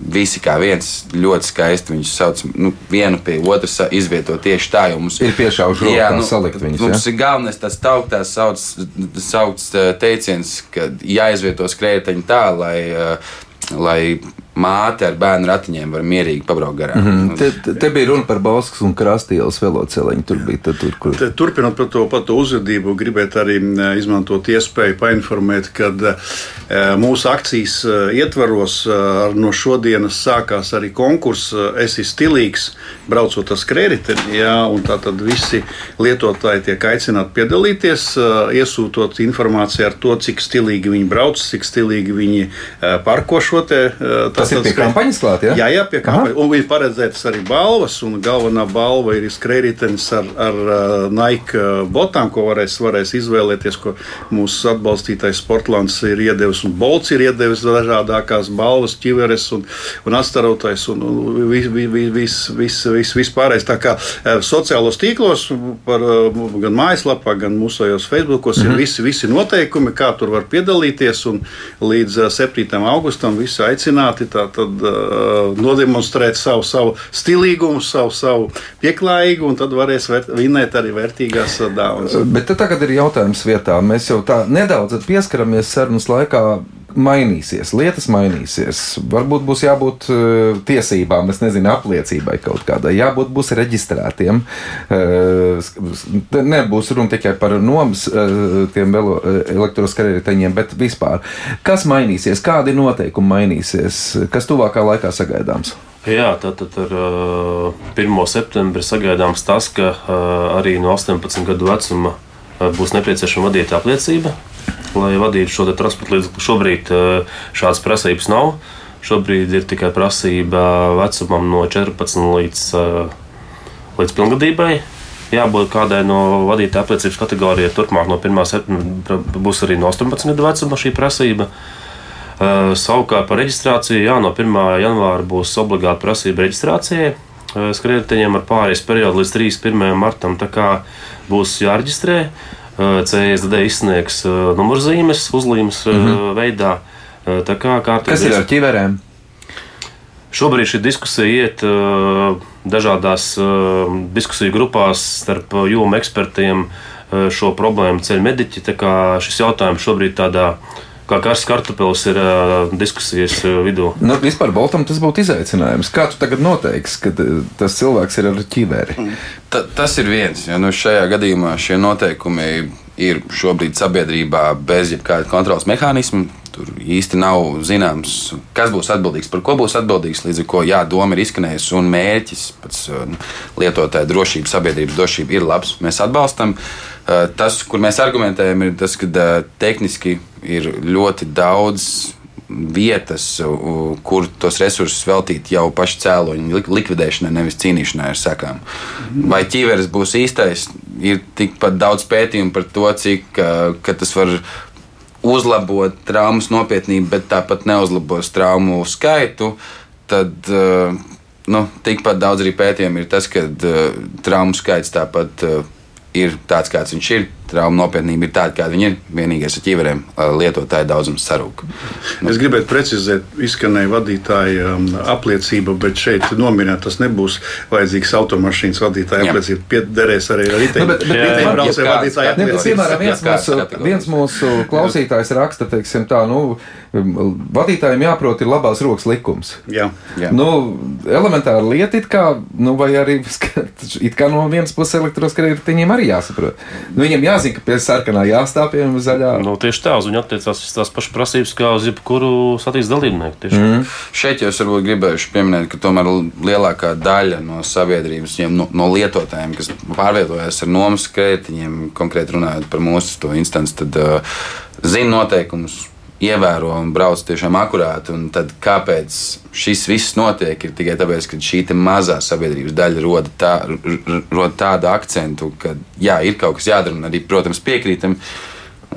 visi kā viens ļoti skaisti viņus sauc. Nu, vienu pie otras izvieto tieši tā, jo mums Ir piešaušu roka, kā salikt viņus, Mums ja? ir galvenais tas tauktās sauc, sauc eh, teiciens, ka jāizvieto skrējēji tā, lai, eh, lai māte ar bērnu ratiņiem var mierīgi pabraukt garām. Mm -hmm. Te, te- te bija runa par Bauskas un Krastielas veloceliņu. Tur bija tad, tur, kur. Te, turpinot par to, par to uzvedību, gribētu arī izmantot iespēju painformēt, ka e, mūsu akcijas e, ietvaros e, ar no šodienas sākās arī konkurss Esi stilīgs, braucot ar skrējēju. Tātad visi lietotāji tiek aicināti piedalīties, iesūtot informāciju ar to, cik stilīgi viņi brauc, cik stilīgi viņi parko šo te. e, Tas ir pie kampaņas klāt, ja? Jā, jā, pie kampaņas. Un ir paredzētas arī balvas, un galvenā balva ir skrējējs ar, ar uh, Nike uh, botām, ko varēs, varēs izvēlēties, ko mūsu atbalstītais Sportlands ir iedevis, un Bolts ir iedevis dažādākās balvas, ķiveres un, un astarotais, un, un viss vis, vis, vis, vis, vis, vispārējais. Tā kā uh, sociālos tīklos, par, gan mājaslapā, gan mūsējos Facebookos mm -hmm. ir visi, visi noteikumi, kā tur var piedalīties, un līdz uh, 7. augustam visi aicināti tad uh, nodemonstrēt savu, savu stilīgumu, savu, savu pieklājību, un tad varēs vērt, vinēt arī vērtīgās dāvanas. Bet tagad ir jautājums vietā. Mēs jau tā nedaudz pieskaramies sarunas laikā. Mainīsies, lietas mainīsies. Varbūt būs jābūt uh, tiesībām, es nezinu, apliecībai kaut kādai. Jābūt būs reģistrētiem. Uh, nebūs runa tikai par nomas uh, tiem elektroskarēteņiem, bet vispār. Kas mainīsies, kādi noteikumi mainīsies, kas tuvākā laikā sagaidāms? Jā, tātad ar uh, 1. septembri sagaidāms tas, ka arī no 18 gadu vecuma būs nepieciešama vadītāja apliecība, lai vadītu šo transporta līdzekli. Šobrīd uh, šādas prasības nav. Šobrīd ir tikai prasība vecumam no 14 līdz, uh, līdz pilngadībai. Jābūt kādai no vadītāja apliecības kategorijai. Turpmāk no 1. septembra būs arī no 18 gadu vecuma šī prasība. Uh, savukārt par reģistrāciju, jā, no 1. janvāra būs obligāta prasība reģistrācijai. Skrējējiem ar pārējais periodu līdz 31. martam tā kā būs jāreģistrē. Uh, CSD izsniegs uh, numurzīmes, uzlīmes mm -hmm. veidā. Tā kā kārtīgi Kas ir ar ķiverēm? Šobrīd šī diskusija iet dažādās diskusiju grupās starp jomu ekspertiem. Šo problēmu ceļ mediķi. Šis jautājums šobrīd tādā kā karsts kartupelis ir uh, diskusijas vidū. Nu, vispār Boltam tas būtu izaicinājums. Kā tu tagad noteiksi, ka tas cilvēks ir ar ķiveri? Ta, tas ir viens. Ja, nu šajā gadījumā šie noteikumi ir šobrīd sabiedrībā bez jebkāda kontrolas mehānisma. Tur īsti nav zināms, kas būs atbildīgs, par ko būs atbildīgs. Līdz ar to, jā, doma ir izskanējusi un mērķis pats lietotāja drošība, sabiedrības drošība ir labs. Mēs atbalstam. Tas, kur mēs argumentējam, ir tas, ka tehniski ir ļoti daudz vietas, kur tos resursus veltīt jau pašu cēloņu likvidēšanai, nevis cīnīšanai ar sekām. Vai ķīveres būs īstais, ir tikpat daudz pētījumu par to, cik tas var uzlabot traumas nopietnību, bet tāpat neuzlabos traumu skaitu, tad uh, nu, tikpat daudz arī pētījumu ir tas, ka uh, traumu skaits tāpat uh, ir tāds, kāds viņš ir trauma nopietnība ir tāda, kāda viņi ir. Vienīgais ar ķīveriem lietotāju daudzums sarūk. Nu. Es gribētu precizēt, izskanēja vadītāja um, apliecība, bet šeit nominēt tas nebūs vajadzīgs automašīnas vadītāja apliecība. Piederēs arī riteņbraucēju vadītāja apliecība. Piemēram, viens mūsu, viens mūsu klausītājs raksta, teiksim tā, nu, vadītājiem jāprot ir labās rokas likums. Jā. Jā. Nu, elementāra lieta it kā, nu, vai arī [LAUGHS] it kā no vienas puses elektroskrējiem arī jāsaprot. Nu, viņiem jā jāzina, ka pie sarkanā jāstāv pie zaļā. Nu, tieši tā, uz viņu attiecās tās pašas prasības kā uz jebkuru satiksmes dalībnieku. Mm. Šeit jau es varbūt gribēju pieminēt, ka tomēr lielākā daļa no sabiedrības, no, no lietotājiem, kas pārvietojas ar nomas kredītiem, konkrēti runājot par mūsu instanci, tad uh, zina noteikumus ievēro un brauc tiešām akurāti. Tad kāpēc šis viss notiek? Ir tikai tāpēc, ka šī mazā sabiedrības daļa roda, tā, roda tādu akcentu, ka jā, ir kaut kas jādara, un arī, protams, piekrītam.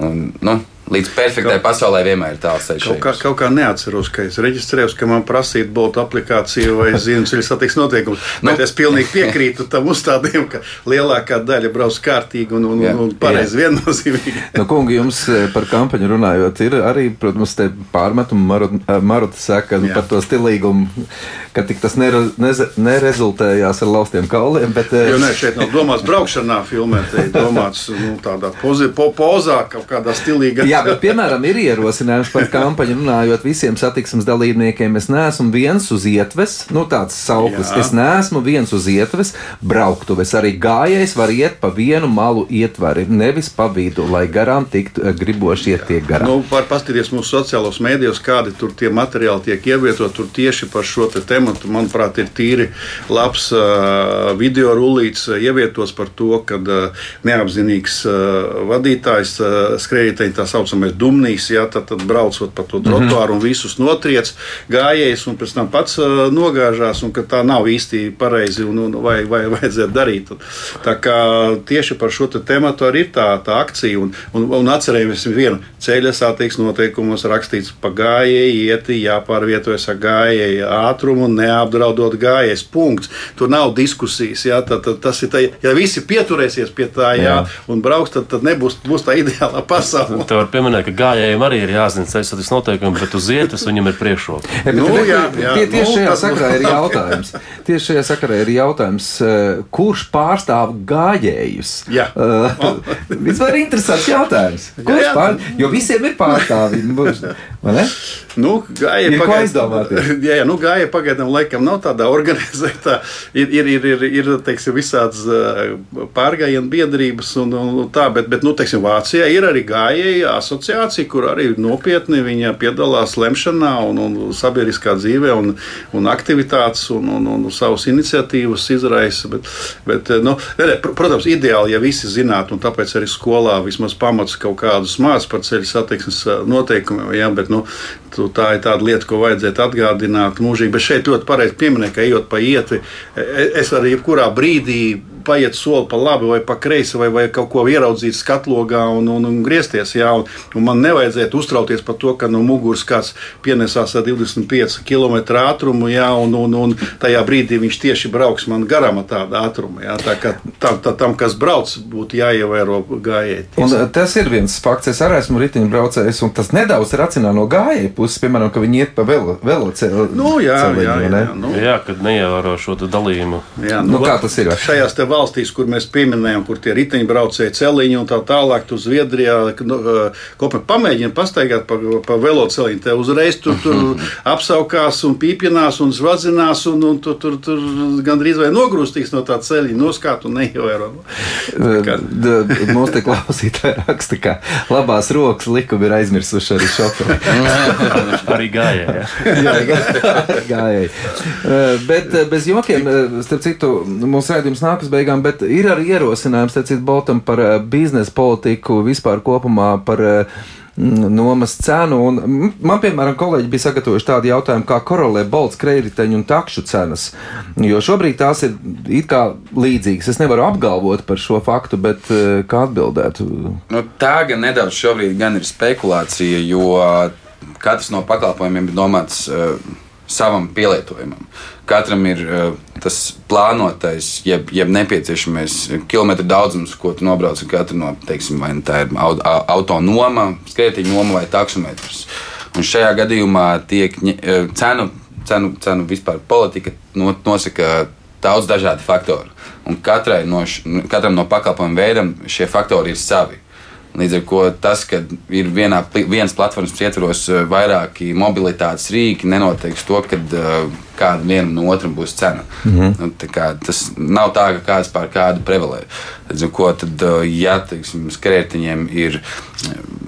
Un, nu, Līdz perfektai kaut, pasaulē vienmēr ir tāls ceļš. Kaut, kā, kaut kā neatceros, ka es reģistrējos, ka man prasīja būt aplikāciju vai zinu ceļu satiksmes noteikumus. [LAUGHS] Nu, Bet es pilnīgi piekrītu tam uzstādījumam, ka lielākā daļa brauc kārtīgi un, un, jā, un pareizi viennozīmīgi. [LAUGHS] Nu, kungi, jums eh, par kampaņu runājot, ir arī, protams, te pārmetumu Maruta Marut saka jā. par to stilīgumu, ka tik tas nere, neze, nerezultējās ar laustiem kauliem. Bet, eh, jo nē, šeit nav domāts braukšanā filmēt, te ir domāts nu, tādā pozi, po, pozā, kaut kādā stilīgā. Jā, bet, piemēram, ir ierosinājums par kampaņu runājot visiem satiksmes dalībniekiem. Es neesmu viens uz ietves, nu tāds sauklis. Jā. Es neesmu viens uz ietves, brauktuves. Arī gājējs var iet pa vienu malu ietvari, nevis pa vidu, lai garām tiktu eh, griboši iet tiek garām. Nu, var paskatīties mūsu sociālos mēdījos, kādi tur tie materiāli tiek ievietot. Tur tieši par šo te tematu, manuprāt, ir tīri labs uh, video rullīts uh, ievietots par to, ka uh, neapzinīgs uh, vadītājs uh, skrējēji tā sauc saucamais dumnīs, ja, tad, tad braucot pa to trotuāru mm -hmm. un visus notriec gājējs un pēc tam pats uh, nogāžās, un ka tā nav īsti pareizi un, un vai, vai vajadzētu darīt. Un, tā kā tieši par šo te tematu arī ir tā, tā akcija, un, un, un atcerēsimies vienu ceļa satiksmes noteikumos rakstīts pa gājēju ieti, jāpārvietojas ar gājēju ātrumu, neapdraudot gājējs. Punkts. Tur nav diskusijas. Jā, tad, tad, tas ir tā, ja visi pieturēsies pie tā jā, jā. un brauks, tad, tad nebūs tā ideālā pasaule pieminēja, ka gājējiem arī ir jāzina ceļu satiksmes noteikumi, bet uz ietves viņam ir priekšroka. [LAUGHS] Nu, jā, jā, tie, tieši nu, šajā sakarā ir [LAUGHS] jautājums. Tieši šajā sakarā ir jautājums, eh, kurš pārstāv gājējus? Jā. [LAUGHS] Uh, vispār interesants jautājums. Kurš jā, jā. pār... Jo visiem ir pārstāvji. Nu, gāja ir pagaidām. [LAUGHS] Jā, jā, nu, gāja pagaidām laikam nav tādā [LAUGHS] organizētā. Ir, ir, ir, ir, ir teiksim, visādas eh, pārgājienu biedrības un, un tā, bet, bet nu, teiksim, Vācijā ir arī gājēji asociācija, kur arī nopietni viņa piedalās lemšanā un, un sabiedriskā dzīvē un, un aktivitātes un, un, un savas iniciatīvas izraisa. Bet, bet, nu, protams, ideāli, ja visi zinātu, un tāpēc arī skolā vismaz pamats kaut kādus mācīt par ceļu satiksmes noteikumiem. Ja, bet, nu, tā ir tāda lieta, ko vajadzētu atgādināt mūžīgi. Bet šeit ļoti pareizi pieminēt, ka ejot pa ietvi, es arī jebkurā brīdī paiet soli pa labi vai pa kreisi, vai, vai kaut ko ieraudzīt skatlogā un, un, un griezties. Jā, un, un man nevajadzētu uztraukties par to, ka no muguras kāds pienesās ar 25 km ātrumu, jā, un, un, un tajā brīdī viņš tieši brauks man garām ar tādu ātrumu. Jā, tā kā tam, tam, kas brauc, būtu jāievēro gājēji. Un tas ir viens fakts. Es arī esmu riteņbraucējs, un tas nedaudz racionāli no gājēju puses, piemēram, ka viņi iet pa velo, velo ceļu. Nu, jā, jā, jā, jā, nu. jā, kad neievēro šo dalījumu. Jā, nu, nu, kā tas ir? Šajās te valstīs, kur mēs pieminējām, kur tie riteņbraucēji, celiņi un tā tālāk, tu Zviedrijā nu, kopumā pamēģini pastaigāt pa, pa veloceliņu. Te uzreiz tur, tur apsaukās un pīpinās un zvadzinās un, un tur, tur, tur gandrīz vai nogrūstīs no tā ceļa, noskāt un neievēro. Mums te klausītāji raksta, ka labās rokas likumi ir aizmirsuši arī šoferi. [LAUGHS] arī gājēji. Jā, gājēji. Bet bez jokiem, starp citu, mūsu rādījums nāk uz beigām, bet ir arī ierosinājums, citu, Boltam par biznesa politiku vispār kopumā par nomas cenu. Un man, piemēram, kolēģi bija sagatavojuši tādu jautājumu, kā korelē bolts, krediteņu un takšu cenas. Jo šobrīd tās ir it kā līdzīgas. Es nevaru apgalvot par šo faktu, bet kā atbildēt? Nu, tā gan nedaudz šobrīd gan ir spekulācija, jo katrs no pakalpojumiem ir domāts uh, savam pielietojumam. Katram ir uh, tas plānotais, jeb, jeb nepieciešamais kilometru daudzums, ko tu nobrauc ar katru no, teiksim, vai nu tā ir autonoma, skrietiņa noma vai taksometrs. Un šajā gadījumā tiek cenu, cenu, cenu vispār politika nosaka daudz dažādu faktoru. Un katrai no, katram no pakalpojumu veidam šie faktori ir savi. Līdz ar to tas, ka ir vienā, vienas platformas ietvaros eh, vairāki mobilitātes rīki, nenoteiks to, ka uh, kāda vienam no otram būs cena. Mm -hmm. nu, kā, tas nav tā, ka kāds pār kādu prevalē. Līdz ar to, tad, uh, ja teiksim, skrētiņiem ir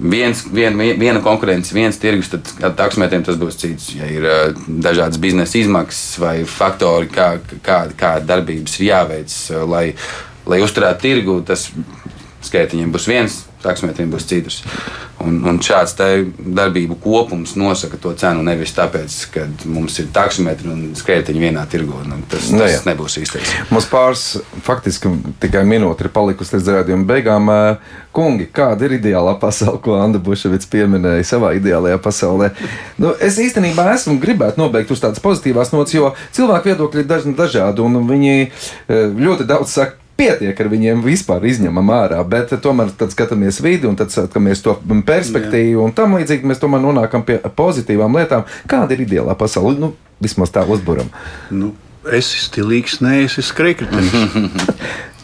viens, vien, viena konkurence, viens tirgus, tad taksometriem tas būs cits. Ja ir dažādas biznesa izmaksas vai faktori, kā, kā, kā darbības ir jāveic, lai, lai uzturētu tirgu, tas skētiņiem būs viens taksometriem būs citas. Un, un šāds darbību kopums nosaka to cenu nevis tāpēc, ka mums ir taksometri un skrējiņi vienā tirgo. Nu, tas, nu, tas nebūs īstais. Mums pāris faktiski tikai minūte ir palikusi līdz rādījuma beigām. Kungi, kāda ir ideālā pasaule, ko Anna Buševits pieminēja savā ideālajā pasaulē? Nu, es īstenībā esmu gribētu nobeigt uz tādas pozitīvās nots, jo cilvēku viedokļi ir dažādi un viņi ļoti daudz saka pietiek ar viņiem vispār izņemam ārā, bet tomēr tad skatāmies vidi un tad skatāmies to perspektīvu un tam līdzīgi mēs tomēr nonākam pie pozitīvām lietām. Kāda ir ideālā pasaule? Nu, vismaz tā uzburam. Nu, es esmu stilīgs, nē, es esmu skrejkritenis. [LAUGHS]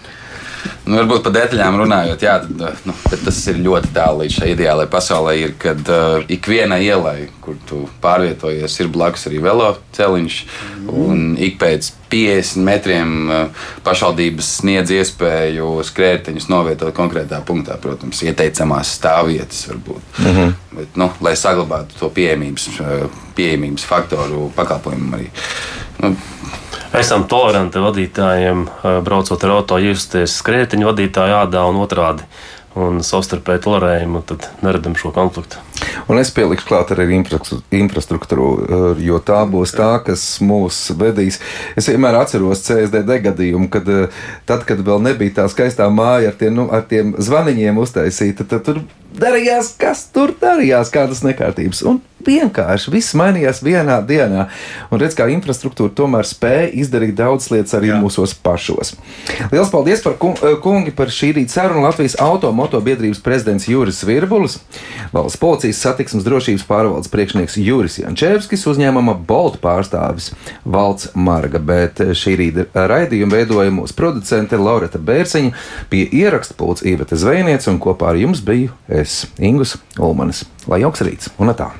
Nu, varbūt par detaļām runājot, jā, tad, nu, tas ir ļoti tālu līdz šai ideālajai pasaulē. Ir, kad uh, ikvienai ielai, kur tu pārvietojies, ir blakus arī veloceliņš. Mm. Ik pēc 50 metriem uh, pašvaldības sniedz iespēju skrētiņus novietot konkrētā punktā, protams, ieteicamās stāvvietas varbūt. Mm -hmm. Bet, nu, lai saglabātu to pieejamības, pieejamības faktoru pakalpojumam arī. Nu, esam toleranti vadītājiem, braucot ar auto, justies skrietiņu vadītāju ādā un otrādi. Un savstarpēji tolerējumu, tad neredzam šo konfliktu. Un es pielikšu klāt arī infrastruktūru, jo tā būs tā, kas mūs vedīs. Es vienmēr atceros CSDD gadījumu, kad tad, kad vēl nebija tā skaistā māja ar tiem, nu, ar tiem zvaniņiem uztaisīta, tad tur darījās, kas tur darījās, kādas nekārtības. Un vienkārši viss mainījās vienā dienā. Un redz, kā infrastruktūra tomēr spēja izdarīt daudz lietas arī Jā. mūsos pašos. Lielas paldies par eh, kungi par šī rīta sarunu Latvijas automoto biedrības prezidents Juris Virbulis, valsts policijas satiksmes drošības pārvaldes priekšnieks Juris Jančevskis, uzņēmuma Bolt pārstāvis Valds Marga, bet šī rīta raidījumu veidoja mūsu producente Laureta Bērziņa, pie ieraksta pults Īveta Zvejniece un kopā ar jums biju es, Ingus Ulmanis. Lai jauks rīts un tā!